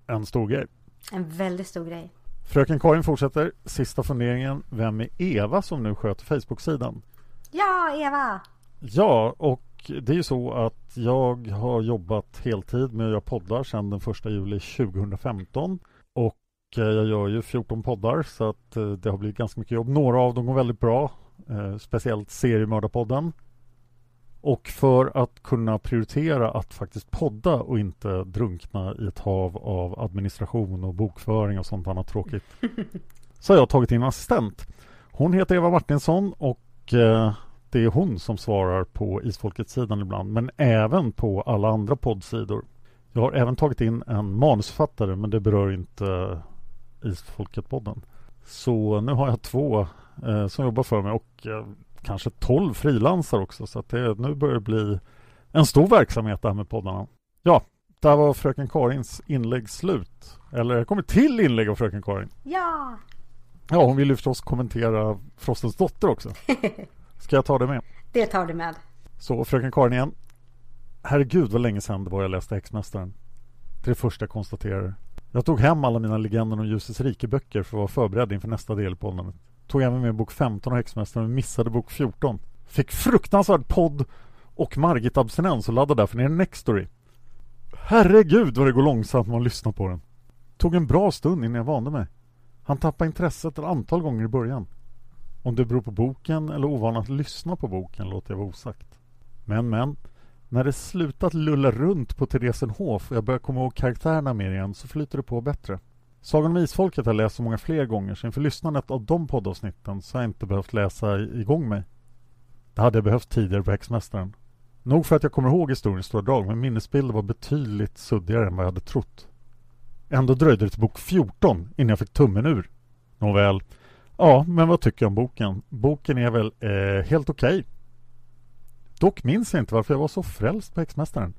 en stor grej. En väldigt stor grej. Fröken Karin fortsätter. Sista funderingen. Vem är Eva som nu sköter Facebook-sidan? Ja, Eva! Ja, och det är ju så att jag har jobbat heltid med att göra poddar sedan den 1 juli 2015. Och eh, jag gör ju 14 poddar så att eh, det har blivit ganska mycket jobb. Några av dem går väldigt bra. Eh, speciellt Seriemördarpodden och för att kunna prioritera att faktiskt podda och inte drunkna i ett hav av administration och bokföring och sånt annat tråkigt. Så har jag tagit in en assistent. Hon heter Eva Martinsson och det är hon som svarar på Isfolket-sidan ibland men även på alla andra poddsidor. Jag har även tagit in en manusförfattare men det berör inte Isfolket-podden. Så nu har jag två eh, som jobbar för mig och eh, kanske tolv frilansar också. Så att det, nu börjar det bli en stor verksamhet det här med poddarna. Ja, där var fröken Karins inlägg slut. Eller jag kommer till inlägg av fröken Karin. Ja! Ja, hon vill ju förstås kommentera Frostens dotter också. Ska jag ta det med? Det tar du med. Så, fröken Karin igen. Herregud vad länge sedan det var jag läste Häxmästaren. Det är det första jag konstaterar. Jag tog hem alla mina Legenden om ljusets rike-böcker för att vara förberedd inför nästa del på podden. Tog även med bok 15 av Häxmästaren men missade bok 14. Fick fruktansvärd podd och Margit-abstinens och laddade därför ner Nextory. Herregud vad det går långsamt när man lyssnar på den. Tog en bra stund innan jag vande mig. Han tappade intresset ett antal gånger i början. Om det beror på boken eller ovanan att lyssna på boken låter jag vara osagt. Men, men. När det slutat lulla runt på Theresenhof och jag börjar komma ihåg karaktärerna mer igen så flyter det på bättre. Sagan om Isfolket har jag läst så många fler gånger så inför lyssnandet av de poddavsnitten så har jag inte behövt läsa igång mig. Det hade jag behövt tidigare på Häxmästaren. Nog för att jag kommer ihåg historiens stora drag men minnesbilden var betydligt suddigare än vad jag hade trott. Ändå dröjde det till bok 14 innan jag fick tummen ur. Nåväl. Ja, men vad tycker jag om boken? Boken är väl eh, helt okej. Okay. Dock minns jag inte varför jag var så frälst på Häxmästaren.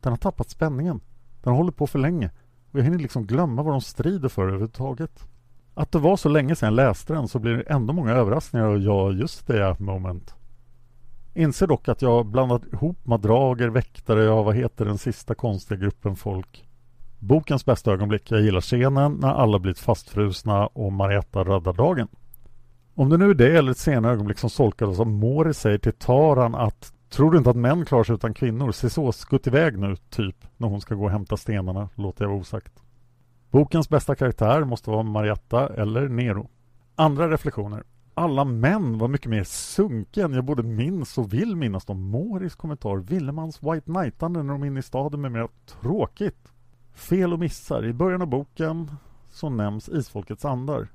Den har tappat spänningen. Den håller på för länge. Och jag hinner liksom glömma vad de strider för överhuvudtaget. Att det var så länge sedan jag läste den så blir det ändå många överraskningar och ja, just det moment. Inser dock att jag blandat ihop madrager, väktare, ja vad heter den sista konstiga gruppen folk. Bokens bästa ögonblick. Jag gillar scenen när alla blivit fastfrusna och Marietta räddar dagen. Om det nu är det eller ett senare ögonblick som solkar av Mori säger till Taran att Tror du inte att män klarar sig utan kvinnor? Se så, skutt iväg nu, typ, när hon ska gå och hämta stenarna, låter jag vara osagt. Bokens bästa karaktär måste vara Marietta eller Nero. Andra reflektioner. Alla män var mycket mer sunkiga än jag både minns och vill minnas dem. Moris kommentar, Villemans White Knightande när de är inne i staden med mer tråkigt. Fel och missar. I början av boken så nämns isfolkets andar.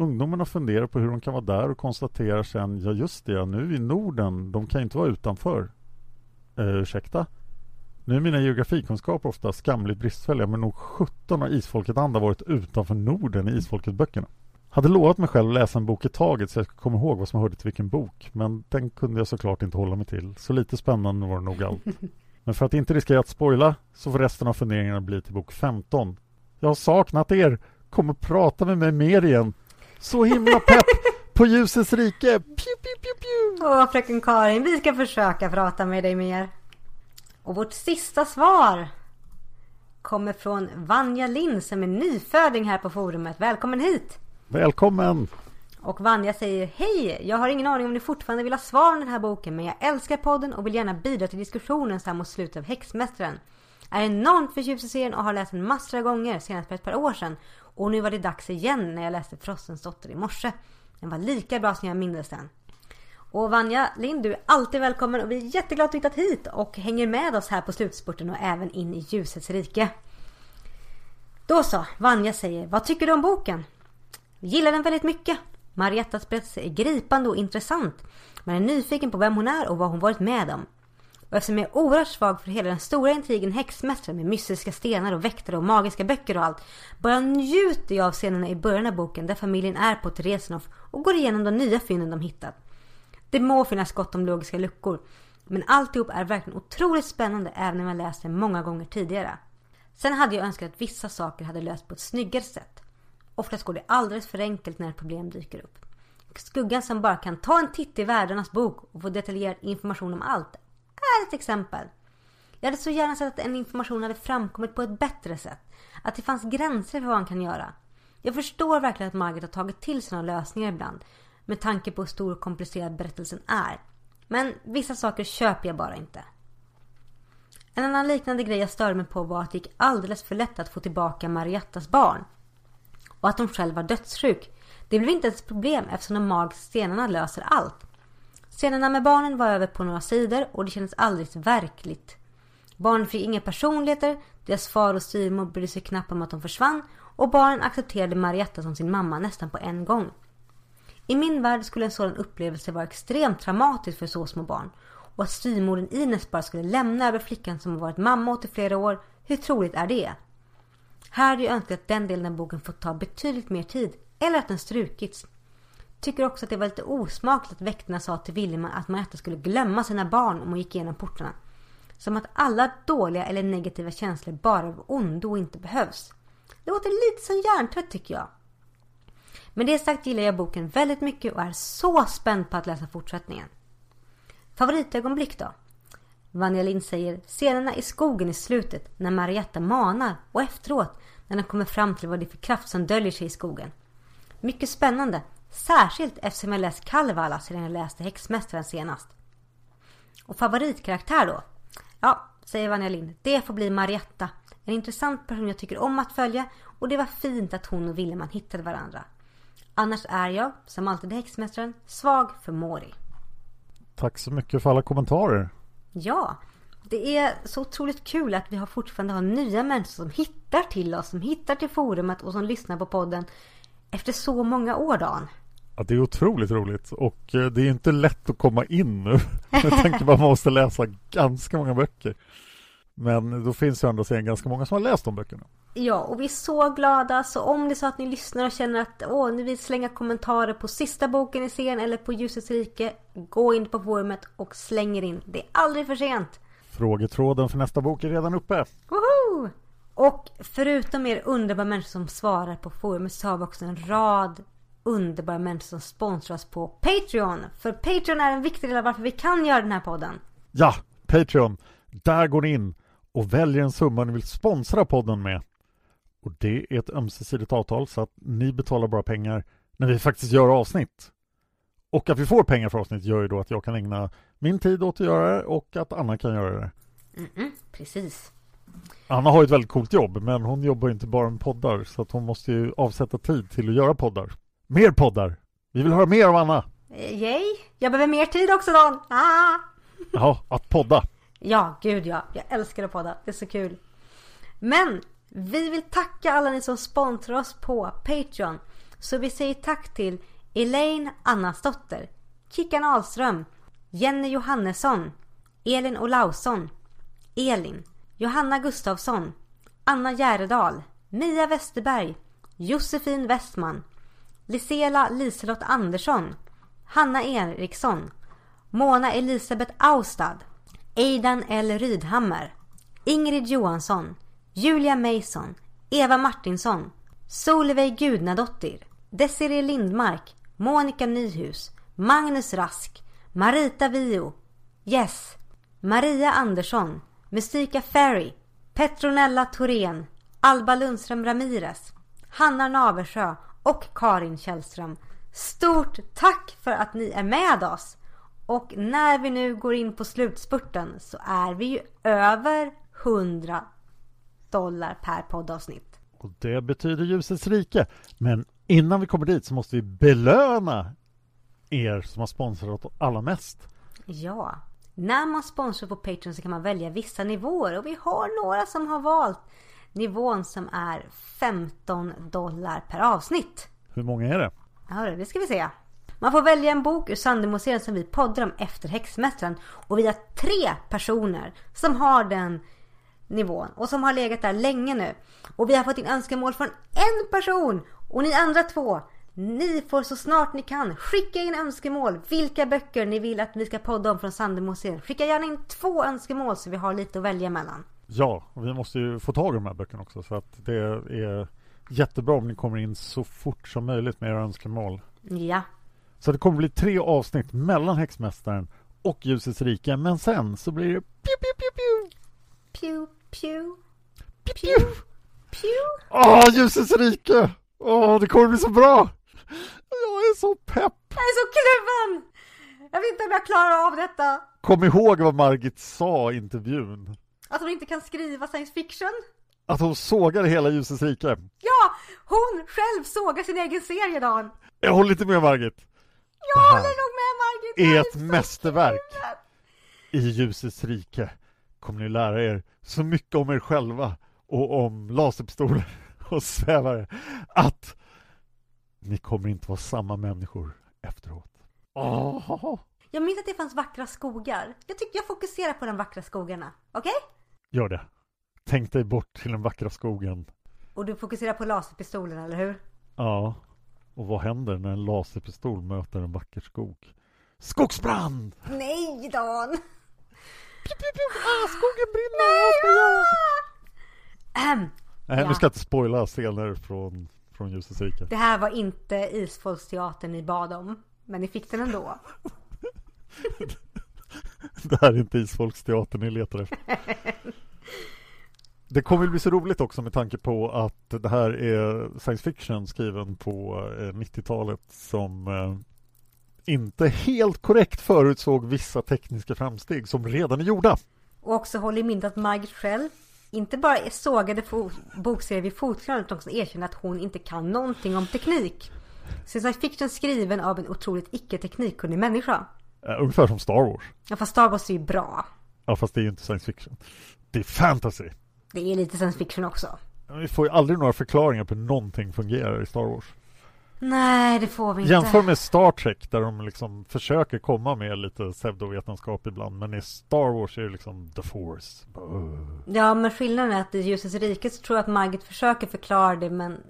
Ungdomarna funderar på hur de kan vara där och konstaterar sen, ja just det, nu i Norden, de kan inte vara utanför. Eh, ursäkta? Nu är mina geografikunskaper ofta skamligt bristfälliga men nog 17 har isfolket andar varit utanför Norden i isfolket-böckerna. Hade lovat mig själv att läsa en bok i taget så jag skulle komma ihåg vad som hörde till vilken bok men den kunde jag såklart inte hålla mig till. Så lite spännande var det nog allt. Men för att inte riskera att spoila så får resten av funderingarna bli till bok 15. Jag har saknat er! Kom och prata med mig mer igen! Så himla pepp på ljusets rike! Pew, pew, pew, pew. Åh, fröken Karin, vi ska försöka prata med dig mer. Och vårt sista svar kommer från Vanja Lind som är nyföding här på forumet. Välkommen hit! Välkommen! Och Vanja säger Hej! Jag har ingen aning om ni fortfarande vill ha svar om den här boken men jag älskar podden och vill gärna bidra till diskussionen så här mot slutet av Häxmästaren. Är enormt förtjust i serien och har läst den massor av gånger senast för ett par år sedan. Och nu var det dags igen när jag läste Frostens dotter i morse. Den var lika bra som jag minns den. Och Vanja Lind, du är alltid välkommen och vi är jätteglada att du hittat hit och hänger med oss här på slutspurten och även in i ljusets rike. Då så, Vanja säger, vad tycker du om boken? Vi gillar den väldigt mycket. Mariettas berättelse är gripande och intressant. Man är nyfiken på vem hon är och vad hon varit med om. Och eftersom jag är oerhört svag för hela den stora intrigen Häxmästaren med mystiska stenar och väktare och magiska böcker och allt. Bara njuter jag av scenerna i början av boken där familjen är på Theresinoff och går igenom de nya fynden de hittat. Det må finnas gott om logiska luckor. Men alltihop är verkligen otroligt spännande även när man läst det många gånger tidigare. Sen hade jag önskat att vissa saker hade lösts på ett snyggare sätt. Oftast går det alldeles för enkelt när ett problem dyker upp. Skuggan som bara kan ta en titt i världarnas bok och få detaljerad information om allt är ett exempel. Jag hade så gärna sett att en information hade framkommit på ett bättre sätt. Att det fanns gränser för vad han kan göra. Jag förstår verkligen att Margaret har tagit till sina lösningar ibland. Med tanke på hur stor och komplicerad berättelsen är. Men vissa saker köper jag bara inte. En annan liknande grej jag störde mig på var att det gick alldeles för lätt att få tillbaka Mariettas barn. Och att hon själv var dödssjuk. Det blev inte ens ett problem eftersom de magiska stenarna löser allt. Scenerna med barnen var över på några sidor och det kändes alldeles verkligt. Barnen fick inga personligheter, deras far och styvmor brydde sig knappt om att de försvann och barnen accepterade Marietta som sin mamma nästan på en gång. I min värld skulle en sådan upplevelse vara extremt traumatisk för så små barn. Och att styvmodern Ines bara skulle lämna över flickan som varit mamma åt i flera år, hur troligt är det? Här hade jag önskat att den delen av boken fått ta betydligt mer tid eller att den strukits. Tycker också att det var lite osmakligt att väktarna sa till Vilma att Marietta skulle glömma sina barn om hon gick igenom portarna. Som att alla dåliga eller negativa känslor bara av ondo och inte behövs. Det låter lite som hjärntvätt tycker jag. Med det sagt gillar jag boken väldigt mycket och är så spänd på att läsa fortsättningen. Favoritögonblick då? Vanja Lind säger scenerna i skogen i slutet när Marietta manar och efteråt när den kommer fram till vad det är för kraft som döljer sig i skogen. Mycket spännande, särskilt eftersom jag läst Kalevala sedan jag läste Häxmästaren senast. Och favoritkaraktär då? Ja, säger Vanja Lind, det får bli Marietta. En intressant person jag tycker om att följa och det var fint att hon och Willeman hittade varandra. Annars är jag, som alltid Häxmästaren, svag för Mori. Tack så mycket för alla kommentarer. Ja, det är så otroligt kul att vi har fortfarande har nya människor som hittar till oss, som hittar till forumet och som lyssnar på podden efter så många år, Dan. Ja, det är otroligt roligt och eh, det är inte lätt att komma in nu. Jag tänker bara man måste läsa ganska många böcker. Men då finns det andra sidan ganska många som har läst de böckerna. Ja, och vi är så glada. Så om det är så att ni lyssnar och känner att åh, ni vill slänga kommentarer på sista boken i serien eller på Ljusets rike. Gå in på forumet och släng er in. Det är aldrig för sent. Frågetråden för nästa bok är redan uppe. Woho! Och förutom er underbara människor som svarar på forumet så har vi också en rad underbara människor som sponsrar oss på Patreon. För Patreon är en viktig del av varför vi kan göra den här podden. Ja, Patreon. Där går ni in och väljer en summa ni vill sponsra podden med. Och det är ett ömsesidigt avtal så att ni betalar bara pengar när vi faktiskt gör avsnitt. Och att vi får pengar för avsnitt gör ju då att jag kan ägna min tid åt att göra det och att Anna kan göra det. Mm -mm, precis. Anna har ju ett väldigt coolt jobb men hon jobbar inte bara med poddar så att hon måste ju avsätta tid till att göra poddar. Mer poddar! Vi vill höra mer av Anna! Eh, yay! Jag behöver mer tid också Dan! Ah! Jaha, att podda. Ja, gud ja. Jag älskar att podda. Det är så kul. Men vi vill tacka alla ni som sponsrar oss på Patreon. Så vi säger tack till Elaine Annasdotter, Kickan Ahlström, Jenny Johannesson, Elin Olausson, Elin, Johanna Gustavsson, Anna Järedal, Mia Westerberg, Josefin Westman, Lisela Liselott Andersson, Hanna Eriksson, Mona Elisabeth Austad, Aidan L. Rydhammer, Ingrid Johansson, Julia Mason, Eva Martinsson, Solveig Gudnadottir, Desiree Lindmark, Monica Nyhus, Magnus Rask, Marita Vio, Yes, Maria Andersson, Mystika Ferry, Petronella Thorén, Alba Lundström Ramirez, Hanna Naversjö och Karin Källström. Stort tack för att ni är med oss! Och när vi nu går in på slutspurten så är vi ju över 100 dollar per poddavsnitt. Och det betyder ljusets rike. Men innan vi kommer dit så måste vi belöna er som har sponsrat allra mest. Ja, när man sponsrar på Patreon så kan man välja vissa nivåer och vi har några som har valt nivån som är 15 dollar per avsnitt. Hur många är det? Ja, det ska vi se. Man får välja en bok ur Sandömoserien som vi poddar om efter Häxmästaren. Och vi har tre personer som har den nivån och som har legat där länge nu. Och vi har fått in önskemål från en person och ni andra två ni får så snart ni kan skicka in önskemål vilka böcker ni vill att vi ska podda om från Sandömoserien. Skicka gärna in två önskemål så vi har lite att välja mellan. Ja, och vi måste ju få tag i de här böckerna också så att det är jättebra om ni kommer in så fort som möjligt med era önskemål. Ja. Så det kommer bli tre avsnitt mellan Häxmästaren och Ljusets rike men sen så blir det pew pew pew pew Pew pew pew pew Åh, Ljusets rike! Åh, det kommer bli så bra! Jag är så pepp! Jag är så kluven! Jag vet inte om jag klarar av detta. Kom ihåg vad Margit sa i intervjun. Att hon inte kan skriva science fiction. Att hon sågade hela Ljusets rike. Ja, hon själv sågar sin egen serie Dan. Jag håller inte med Margit. Jag håller nog med Margit. Jag är ett mästerverk. I Ljusets rike kommer ni lära er så mycket om er själva och om laserpistoler och svävare att ni kommer inte vara samma människor efteråt. Åh, Jag minns att det fanns vackra skogar. Jag tycker jag fokuserar på de vackra skogarna. Okej? Gör det. Tänk dig bort till den vackra skogen Och du fokuserar på laserpistolen, eller hur? Ja. Och vad händer när en laserpistol möter en vacker skog? Skogsbrand! Nej, Dan! Ah, skogen brinner! Nej, Ja. nu ska jag inte spoila scener från, från Ljusets rike. Det här var inte Isfolksteatern ni bad om. Men ni fick den ändå. Det här är inte Isfolksteatern ni letar efter. Det kommer bli så roligt också med tanke på att det här är science fiction skriven på eh, 90-talet som eh, inte helt korrekt förutsåg vissa tekniska framsteg som redan är gjorda. Och också håll i minnet att Margit själv inte bara sågade bokserien vid fotknölen utan också erkände att hon inte kan någonting om teknik. Så science fiction skriven av en otroligt icke-teknikkunnig människa. Eh, ungefär som Star Wars. Ja fast Star Wars är ju bra. Ja, fast det är ju inte science fiction. Det är fantasy. Det är lite science fiction också. Vi får ju aldrig några förklaringar på hur någonting fungerar i Star Wars. Nej det får vi inte. Jämför med Star Trek där de liksom försöker komma med lite pseudovetenskap ibland. Men i Star Wars är det liksom the force. Buh. Ja men skillnaden är att i Ljusets rike så tror jag att Margit försöker förklara det men...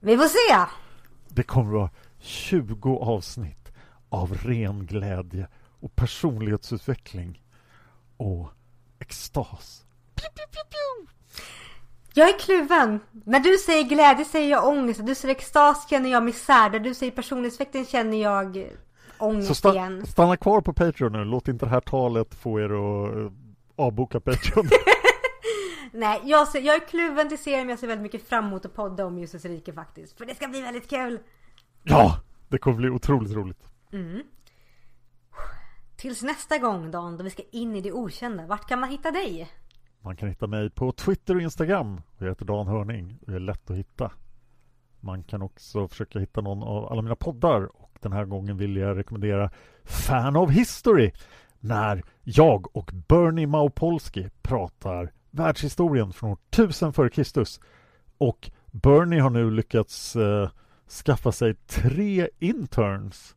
Vi får se! Det kommer att vara 20 avsnitt av ren glädje och personlighetsutveckling och extas. Jag är kluven. När du säger glädje säger jag ångest. När du säger extas känner jag misär. När du säger personlighetsutveckling känner jag eh, Så ångest sta igen. stanna kvar på Patreon nu. Låt inte det här talet få er att eh, avboka Patreon. Nej, jag, ser, jag är kluven till serien men jag ser väldigt mycket fram emot att podda om Ljusets rike faktiskt. För det ska bli väldigt kul. ja, det kommer bli otroligt roligt. Tills nästa gång Dan, då vi ska in i det okända. Vart kan man hitta dig? Man kan hitta mig på Twitter och Instagram. Jag heter Dan Hörning och jag är lätt att hitta. Man kan också försöka hitta någon av alla mina poddar och den här gången vill jag rekommendera Fan of History när jag och Bernie Maupolski pratar världshistorien från år 1000 f.Kr. Och Bernie har nu lyckats eh, skaffa sig tre interns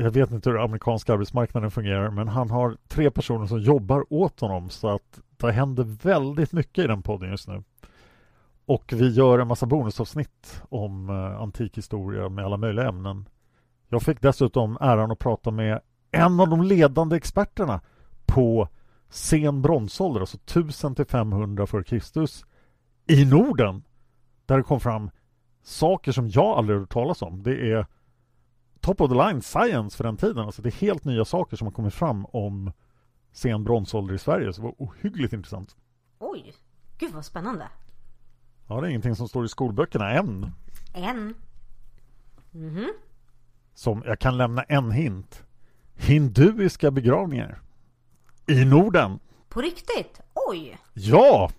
jag vet inte hur amerikanska arbetsmarknaden fungerar men han har tre personer som jobbar åt honom så att det händer väldigt mycket i den podden just nu. Och vi gör en massa bonusavsnitt om eh, antikhistoria med alla möjliga ämnen. Jag fick dessutom äran att prata med en av de ledande experterna på sen bronsålder, alltså 1000 till 500 f.Kr. i Norden. Där det kom fram saker som jag aldrig hört talas om. Det är top of the line science för den tiden. Alltså det är helt nya saker som har kommit fram om sen bronsålder i Sverige. Så det var ohyggligt intressant. Oj, gud vad spännande. Ja, det är ingenting som står i skolböckerna än. En. Mhm. Som jag kan lämna en hint. Hinduiska begravningar. I Norden. På riktigt? Oj! Ja!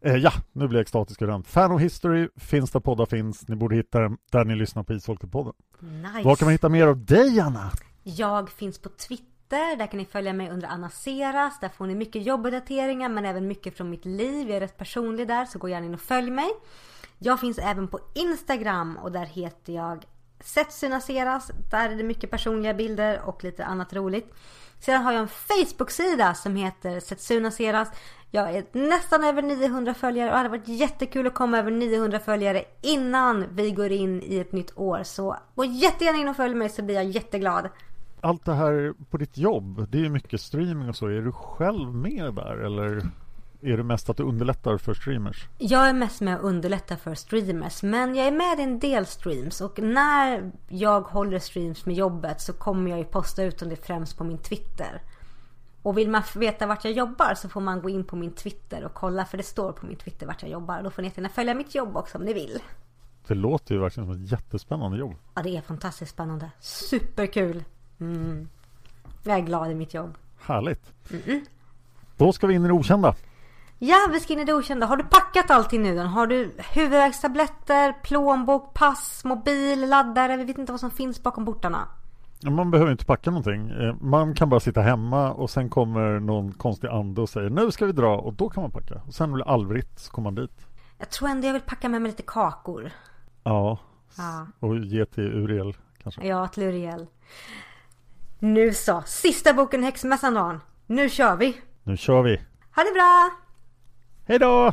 Eh, ja, nu blir jag extatisk och Fan of History finns där poddar finns. Ni borde hitta den där ni lyssnar på Isfolket-podden. Nice. Var kan man hitta mer av dig, Anna? Jag finns på Twitter, där kan ni följa mig under Anna Seras. Där får ni mycket jobbuppdateringar men även mycket från mitt liv. Jag är rätt personlig där så gå gärna in och följ mig. Jag finns även på Instagram och där heter jag Setsuna Seras. Där är det mycket personliga bilder och lite annat roligt. Sedan har jag en Facebook-sida som heter Setsuna Seras. Jag är nästan över 900 följare och det hade varit jättekul att komma över 900 följare innan vi går in i ett nytt år. Så gå jättegärna in och följ mig så blir jag jätteglad. Allt det här på ditt jobb, det är ju mycket streaming och så. Är du själv med där eller är det mest att du underlättar för streamers? Jag är mest med att underlätta för streamers men jag är med i en del streams och när jag håller streams med jobbet så kommer jag ju posta ut om det främst på min Twitter. Och vill man veta vart jag jobbar så får man gå in på min Twitter och kolla för det står på min Twitter vart jag jobbar. Då får ni gärna följa mitt jobb också om ni vill. Det låter ju verkligen som ett jättespännande jobb. Ja det är fantastiskt spännande. Superkul. Mm. Jag är glad i mitt jobb. Härligt. Då ska vi in i det okända. Ja, vi ska in i det okända. Har du packat allting nu? Har du huvudvärkstabletter, plånbok, pass, mobil, laddare? Vi vet inte vad som finns bakom portarna. Man behöver inte packa någonting. Eh, Man kan bara sitta hemma och sen kommer någon konstig ande och säger nu ska vi dra och då kan man packa. Och sen blir det allvrigt så kommer man dit. Jag tror ändå jag vill packa med mig lite kakor. Ja, Ja, och ge till Uriel kanske. ja till Uriel. Nu så, sista boken Häxmässan Dan. Nu kör vi! Nu kör vi. Ha det bra! Hej då!